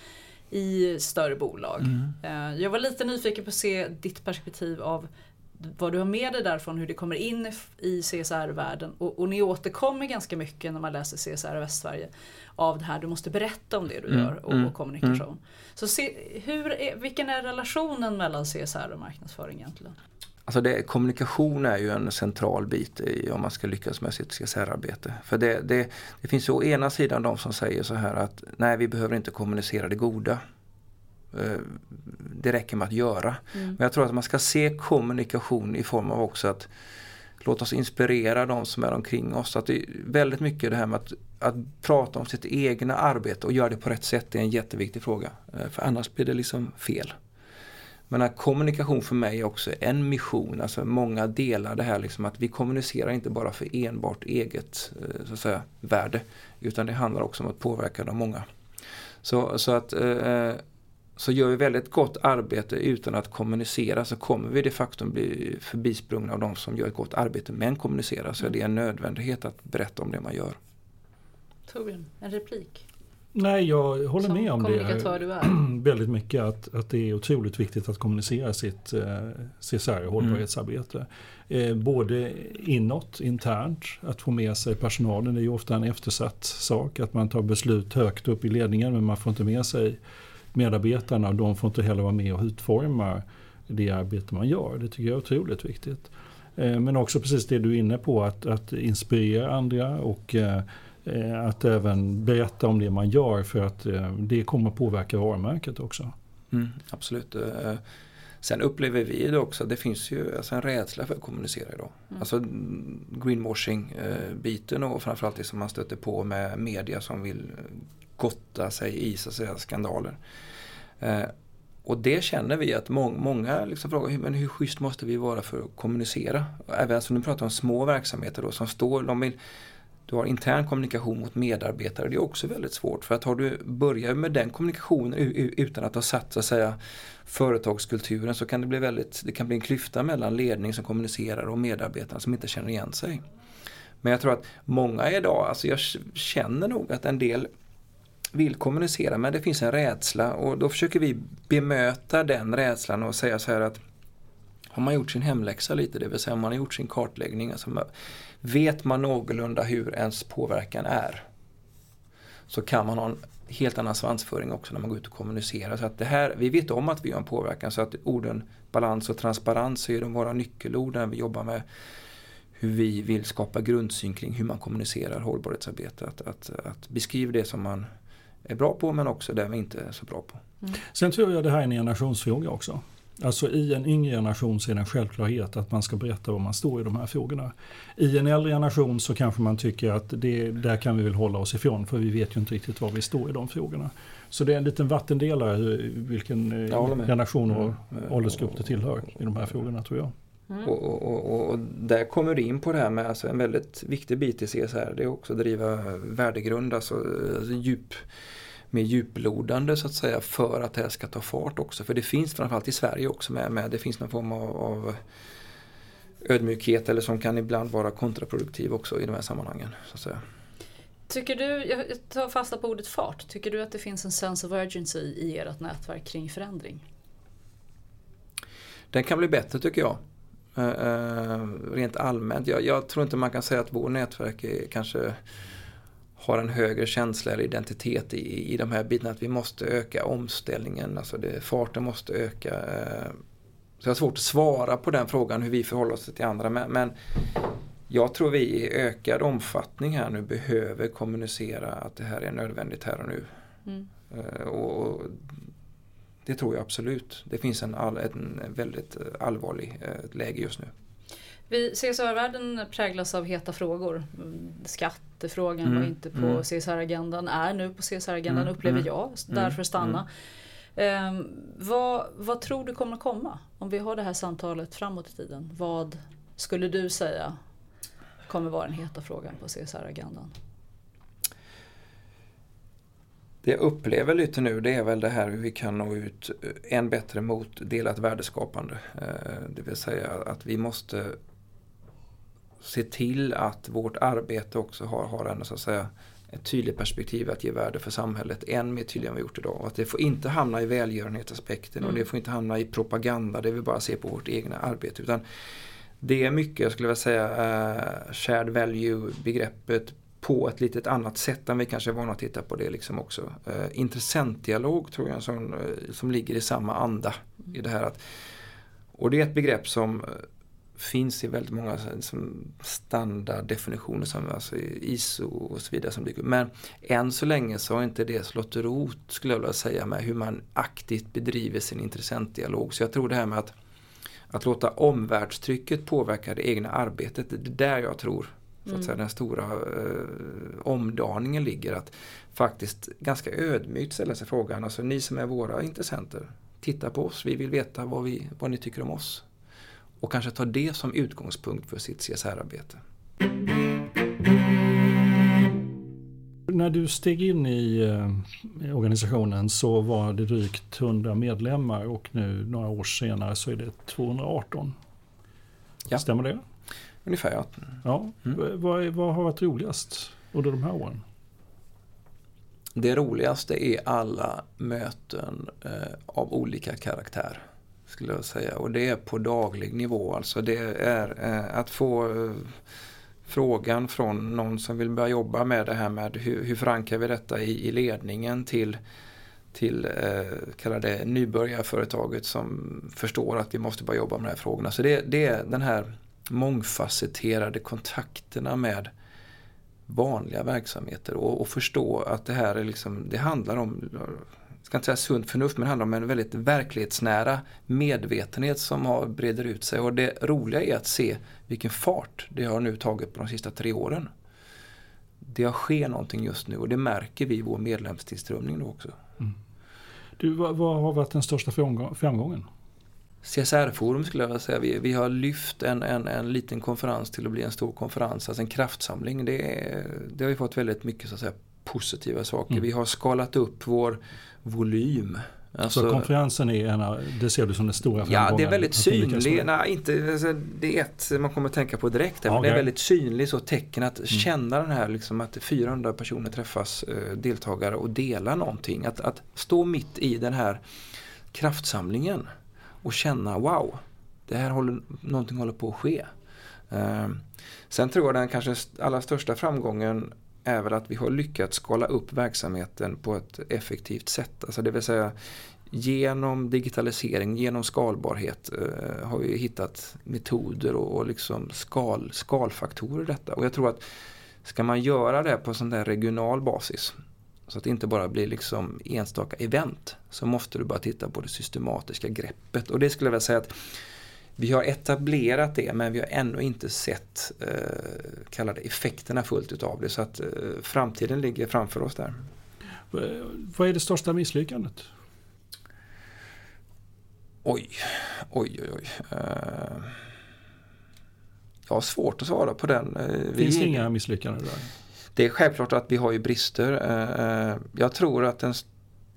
i större bolag. Mm. Eh, jag var lite nyfiken på att se ditt perspektiv av vad du har med dig därifrån, hur det kommer in i CSR-världen. Och, och ni återkommer ganska mycket när man läser CSR i Västsverige av det här, du måste berätta om det du mm, gör och, mm, och kommunikation. Mm. Så se, hur är, vilken är relationen mellan CSR och marknadsföring egentligen? Alltså det, kommunikation är ju en central bit i om man ska lyckas med sitt CSR-arbete. För det, det, det finns ju å ena sidan de som säger så här att nej vi behöver inte kommunicera det goda. Eh, det räcker med att göra. Mm. Men jag tror att man ska se kommunikation i form av också att låt oss inspirera de som är omkring oss. Att det är väldigt mycket det här med att, att prata om sitt egna arbete och göra det på rätt sätt är en jätteviktig fråga. Eh, för annars blir det liksom fel. Men att kommunikation för mig är också en mission, alltså många delar det här liksom att vi kommunicerar inte bara för enbart eget eh, så att säga, värde. Utan det handlar också om att påverka de många. Så, så att eh, så gör vi väldigt gott arbete utan att kommunicera så kommer vi de facto bli förbisprungna av de som gör ett gott arbete men kommunicerar. Så det är en nödvändighet att berätta om det man gör. Torbjörn, en replik? Nej, jag håller som med om det. Du är. väldigt mycket att, att det är otroligt viktigt att kommunicera sitt eh, CSR hållbarhetsarbete. Mm. Eh, både inåt, internt, att få med sig personalen. Det är ju ofta en eftersatt sak att man tar beslut högt upp i ledningen men man får inte med sig medarbetarna, de får inte heller vara med och utforma det arbete man gör. Det tycker jag är otroligt viktigt. Eh, men också precis det du är inne på, att, att inspirera andra och eh, att även berätta om det man gör för att eh, det kommer påverka varumärket också. Mm, absolut. Sen upplever vi det också, det finns ju alltså en rädsla för att kommunicera idag. Mm. Alltså greenwashing-biten och framförallt det som man stöter på med media som vill gotta sig i så att säga, skandaler. Eh, och det känner vi att må många liksom frågar, men hur schysst måste vi vara för att kommunicera? Även alltså, nu pratar om små verksamheter då som står, de vill, du har intern kommunikation mot medarbetare, det är också väldigt svårt. För att har du börjat med den kommunikationen utan att ha satt så att säga, företagskulturen så kan det bli väldigt, det kan bli en klyfta mellan ledning som kommunicerar och medarbetare som inte känner igen sig. Men jag tror att många idag, alltså jag känner nog att en del vill kommunicera men det finns en rädsla och då försöker vi bemöta den rädslan och säga så här att har man gjort sin hemläxa lite, det vill säga om man har gjort sin kartläggning, alltså vet man någorlunda hur ens påverkan är så kan man ha en helt annan svansföring också när man går ut och kommunicerar. Så att det här, vi vet om att vi har en påverkan så att orden balans och transparens är de våra nyckelord när vi jobbar med hur vi vill skapa grundsyn kring hur man kommunicerar hållbarhetsarbete. Att, att, att beskriva det som man är bra på men också det vi inte är så bra på. Mm. Sen tror jag det här är en generationsfråga också. Alltså i en yngre generation så är det en självklarhet att man ska berätta var man står i de här frågorna. I en äldre generation så kanske man tycker att det, där kan vi väl hålla oss ifrån för vi vet ju inte riktigt var vi står i de frågorna. Så det är en liten vattendelare vilken eh, generation och mm. åldersgrupp det tillhör i de här frågorna tror jag. Mm. Och, och, och, och, där kommer du in på det här med alltså en väldigt viktig bit i CSR. Det är också att driva värdegrund, alltså, alltså djup, mer djuplodande så att säga för att det här ska ta fart också. För det finns framförallt i Sverige också med, med det finns någon form av, av ödmjukhet eller som kan ibland vara kontraproduktiv också i de här sammanhangen. Så att säga. Tycker du, jag tar fasta på ordet fart, tycker du att det finns en sense of urgency i ert nätverk kring förändring? Den kan bli bättre tycker jag. Uh, rent allmänt. Jag, jag, tror inte man kan säga att vår nätverk är, kanske har en högre känsla eller identitet i, i de här bitarna. Att vi måste öka omställningen, alltså det, farten måste öka. Uh, så jag har svårt att svara på den frågan hur vi förhåller oss till andra. Men, men jag tror vi i ökad omfattning här nu behöver kommunicera att det här är nödvändigt här och nu. Mm. Uh, och det tror jag absolut. Det finns en, all, en väldigt allvarlig eh, läge just nu. CSR-världen präglas av heta frågor. Skattefrågan mm. var inte på mm. CSR-agendan, är nu på CSR-agendan mm. upplever mm. jag, därför mm. stanna. Um, vad, vad tror du kommer att komma om vi har det här samtalet framåt i tiden? Vad skulle du säga kommer vara den heta frågan på CSR-agendan? Det jag upplever lite nu det är väl det här hur vi kan nå ut än bättre mot delat värdeskapande. Eh, det vill säga att vi måste se till att vårt arbete också har, har en, så att säga, ett tydligt perspektiv att ge värde för samhället än mer tydligare än vi gjort idag. Och att det får inte hamna i välgörenhetsaspekten mm. och det får inte hamna i propaganda där vi bara ser på vårt egna arbete. Utan det är mycket, jag skulle vilja säga, uh, shared value-begreppet på ett litet annat sätt än vi kanske är vana att titta på det liksom också. Eh, intressentdialog tror jag som, eh, som ligger i samma anda i det här. Att, och det är ett begrepp som eh, finns i väldigt många som standarddefinitioner som alltså ISO och så vidare. Som dyker. Men än så länge så har inte det slått rot skulle jag vilja säga med hur man aktivt bedriver sin intressentdialog. Så jag tror det här med att, att låta omvärldstrycket påverka det egna arbetet, det är där jag tror så att säga, mm. den stora eh, omdaningen ligger. Att faktiskt ganska ödmjukt ställa sig frågan, alltså ni som är våra intressenter, titta på oss, vi vill veta vad, vi, vad ni tycker om oss. Och kanske ta det som utgångspunkt för sitt CSR-arbete. När du steg in i eh, organisationen så var det drygt 100 medlemmar och nu några år senare så är det 218. Ja. Stämmer det? Ungefär ja. ja. Mm. Vad, vad har varit roligast under de här åren? Det roligaste är alla möten eh, av olika karaktär. Skulle jag säga. Och det är på daglig nivå. Alltså det är eh, att få eh, frågan från någon som vill börja jobba med det här med hur, hur förankrar vi detta i, i ledningen till till eh, kalla det nybörjarföretaget som förstår att vi måste börja jobba med de här frågorna. Så det, det är den här mångfacetterade kontakterna med vanliga verksamheter och, och, förstå att det här är liksom, det handlar om, jag ska inte säga sunt förnuft, men det handlar om en väldigt verklighetsnära medvetenhet som har breder ut sig. Och det roliga är att se vilken fart det har nu tagit på de sista tre åren. Det har sker någonting just nu och det märker vi i vår medlemstillströmning då också. Mm. Du, vad, vad har varit den största framgången? CSR-forum skulle jag vilja säga. Vi, vi har lyft en, en, en liten konferens till att bli en stor konferens, alltså en kraftsamling. Det, är, det har vi fått väldigt mycket så att säga, positiva saker. Mm. Vi har skalat upp vår volym. Alltså, så konferensen är en det ser du som den stora framgången? Ja, det är väldigt synlig. Nej, inte, alltså, det är ett man kommer att tänka på direkt. Här, okay. Det är väldigt synligt så tecken att mm. känna den här liksom att 400 personer träffas, eh, deltagare och delar någonting. Att, att stå mitt i den här kraftsamlingen och känna wow, det här håller, någonting håller på att ske. Eh, sen tror jag den kanske allra största framgången är väl att vi har lyckats skala upp verksamheten på ett effektivt sätt. Alltså det vill säga genom digitalisering, genom skalbarhet eh, har vi hittat metoder och, och liksom skal, skalfaktorer i detta. Och jag tror att ska man göra det på sån där regional basis så att det inte bara blir liksom enstaka event så måste du bara titta på det systematiska greppet och det skulle jag vilja säga att vi har etablerat det men vi har ännu inte sett eh, kallade effekterna fullt utav det så att eh, framtiden ligger framför oss där. Vad är det största misslyckandet? Oj, oj, oj, oj. Uh, jag har svårt att svara på den. Uh, Finns det inga misslyckanden där? Det är självklart att vi har ju brister. Eh, eh, jag tror att den,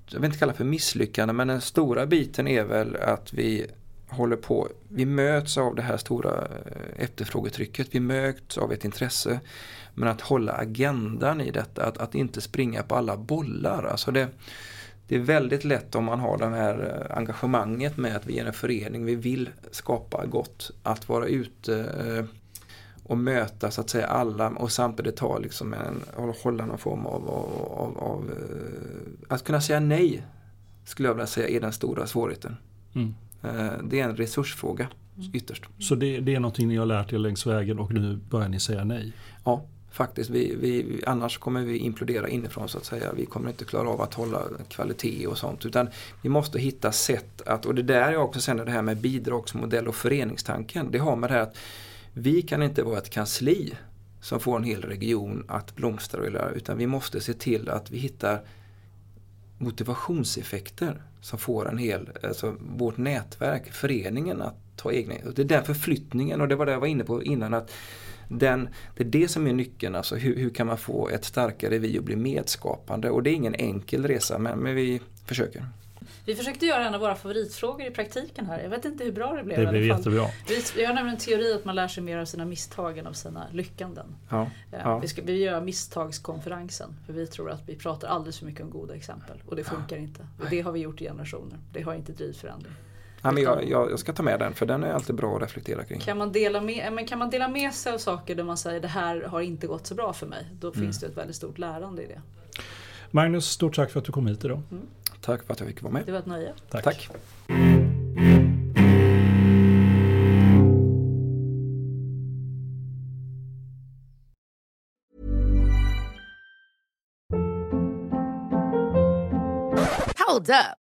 jag vill inte kalla det för misslyckande, men den stora biten är väl att vi håller på, vi möts av det här stora eh, efterfrågetrycket, vi möts av ett intresse. Men att hålla agendan i detta, att, att inte springa på alla bollar. Alltså det, det är väldigt lätt om man har det här engagemanget med att vi är en förening, vi vill skapa gott. Att vara ute och möta så att säga alla och samtidigt ta liksom en, hålla någon form av, av, av, av eh, att kunna säga nej skulle jag vilja säga är den stora svårigheten. Mm. Det är en resursfråga ytterst. Så det, det, är någonting ni har lärt er längs vägen och nu börjar ni säga nej? Ja, faktiskt. Vi, vi, annars kommer vi implodera inifrån så att säga. Vi kommer inte klara av att hålla kvalitet och sånt. Utan vi måste hitta sätt att, och det där är också sen det här med bidragsmodell och föreningstanken. Det har med det här att vi kan inte vara ett kansli som får en hel region att blomstra utan vi måste se till att vi hittar motivationseffekter som får en hel, alltså vårt nätverk, föreningen att ta egna, det är den förflyttningen och det var det jag var inne på innan att den, det är det som är nyckeln, alltså hur, hur kan man få ett starkare vi och bli medskapande och det är ingen enkel resa men, men vi försöker. Vi försökte göra en av våra favoritfrågor i praktiken här. Jag vet inte hur bra det blev. Det blev jättebra. Vi, vi har nämligen en teori att man lär sig mer av sina misstag än av sina lyckanden. Ja, eh, ja. Vi, ska, vi gör misstagskonferensen. För vi tror att vi pratar alldeles för mycket om goda exempel. Och det funkar ja. inte. Och det har vi gjort i generationer. Det har inte drivit förändring. Ja, men jag, jag, jag, ska ta med den för den är alltid bra att reflektera kring. Kan man dela med, men kan man dela med sig av saker där man säger det här har inte gått så bra för mig. Då mm. finns det ett väldigt stort lärande i det. Magnus, stort tack för att du kom hit idag. Mm. Tack för att jag fick vara med. Det var ett nöje. Tack. tack. Hold up.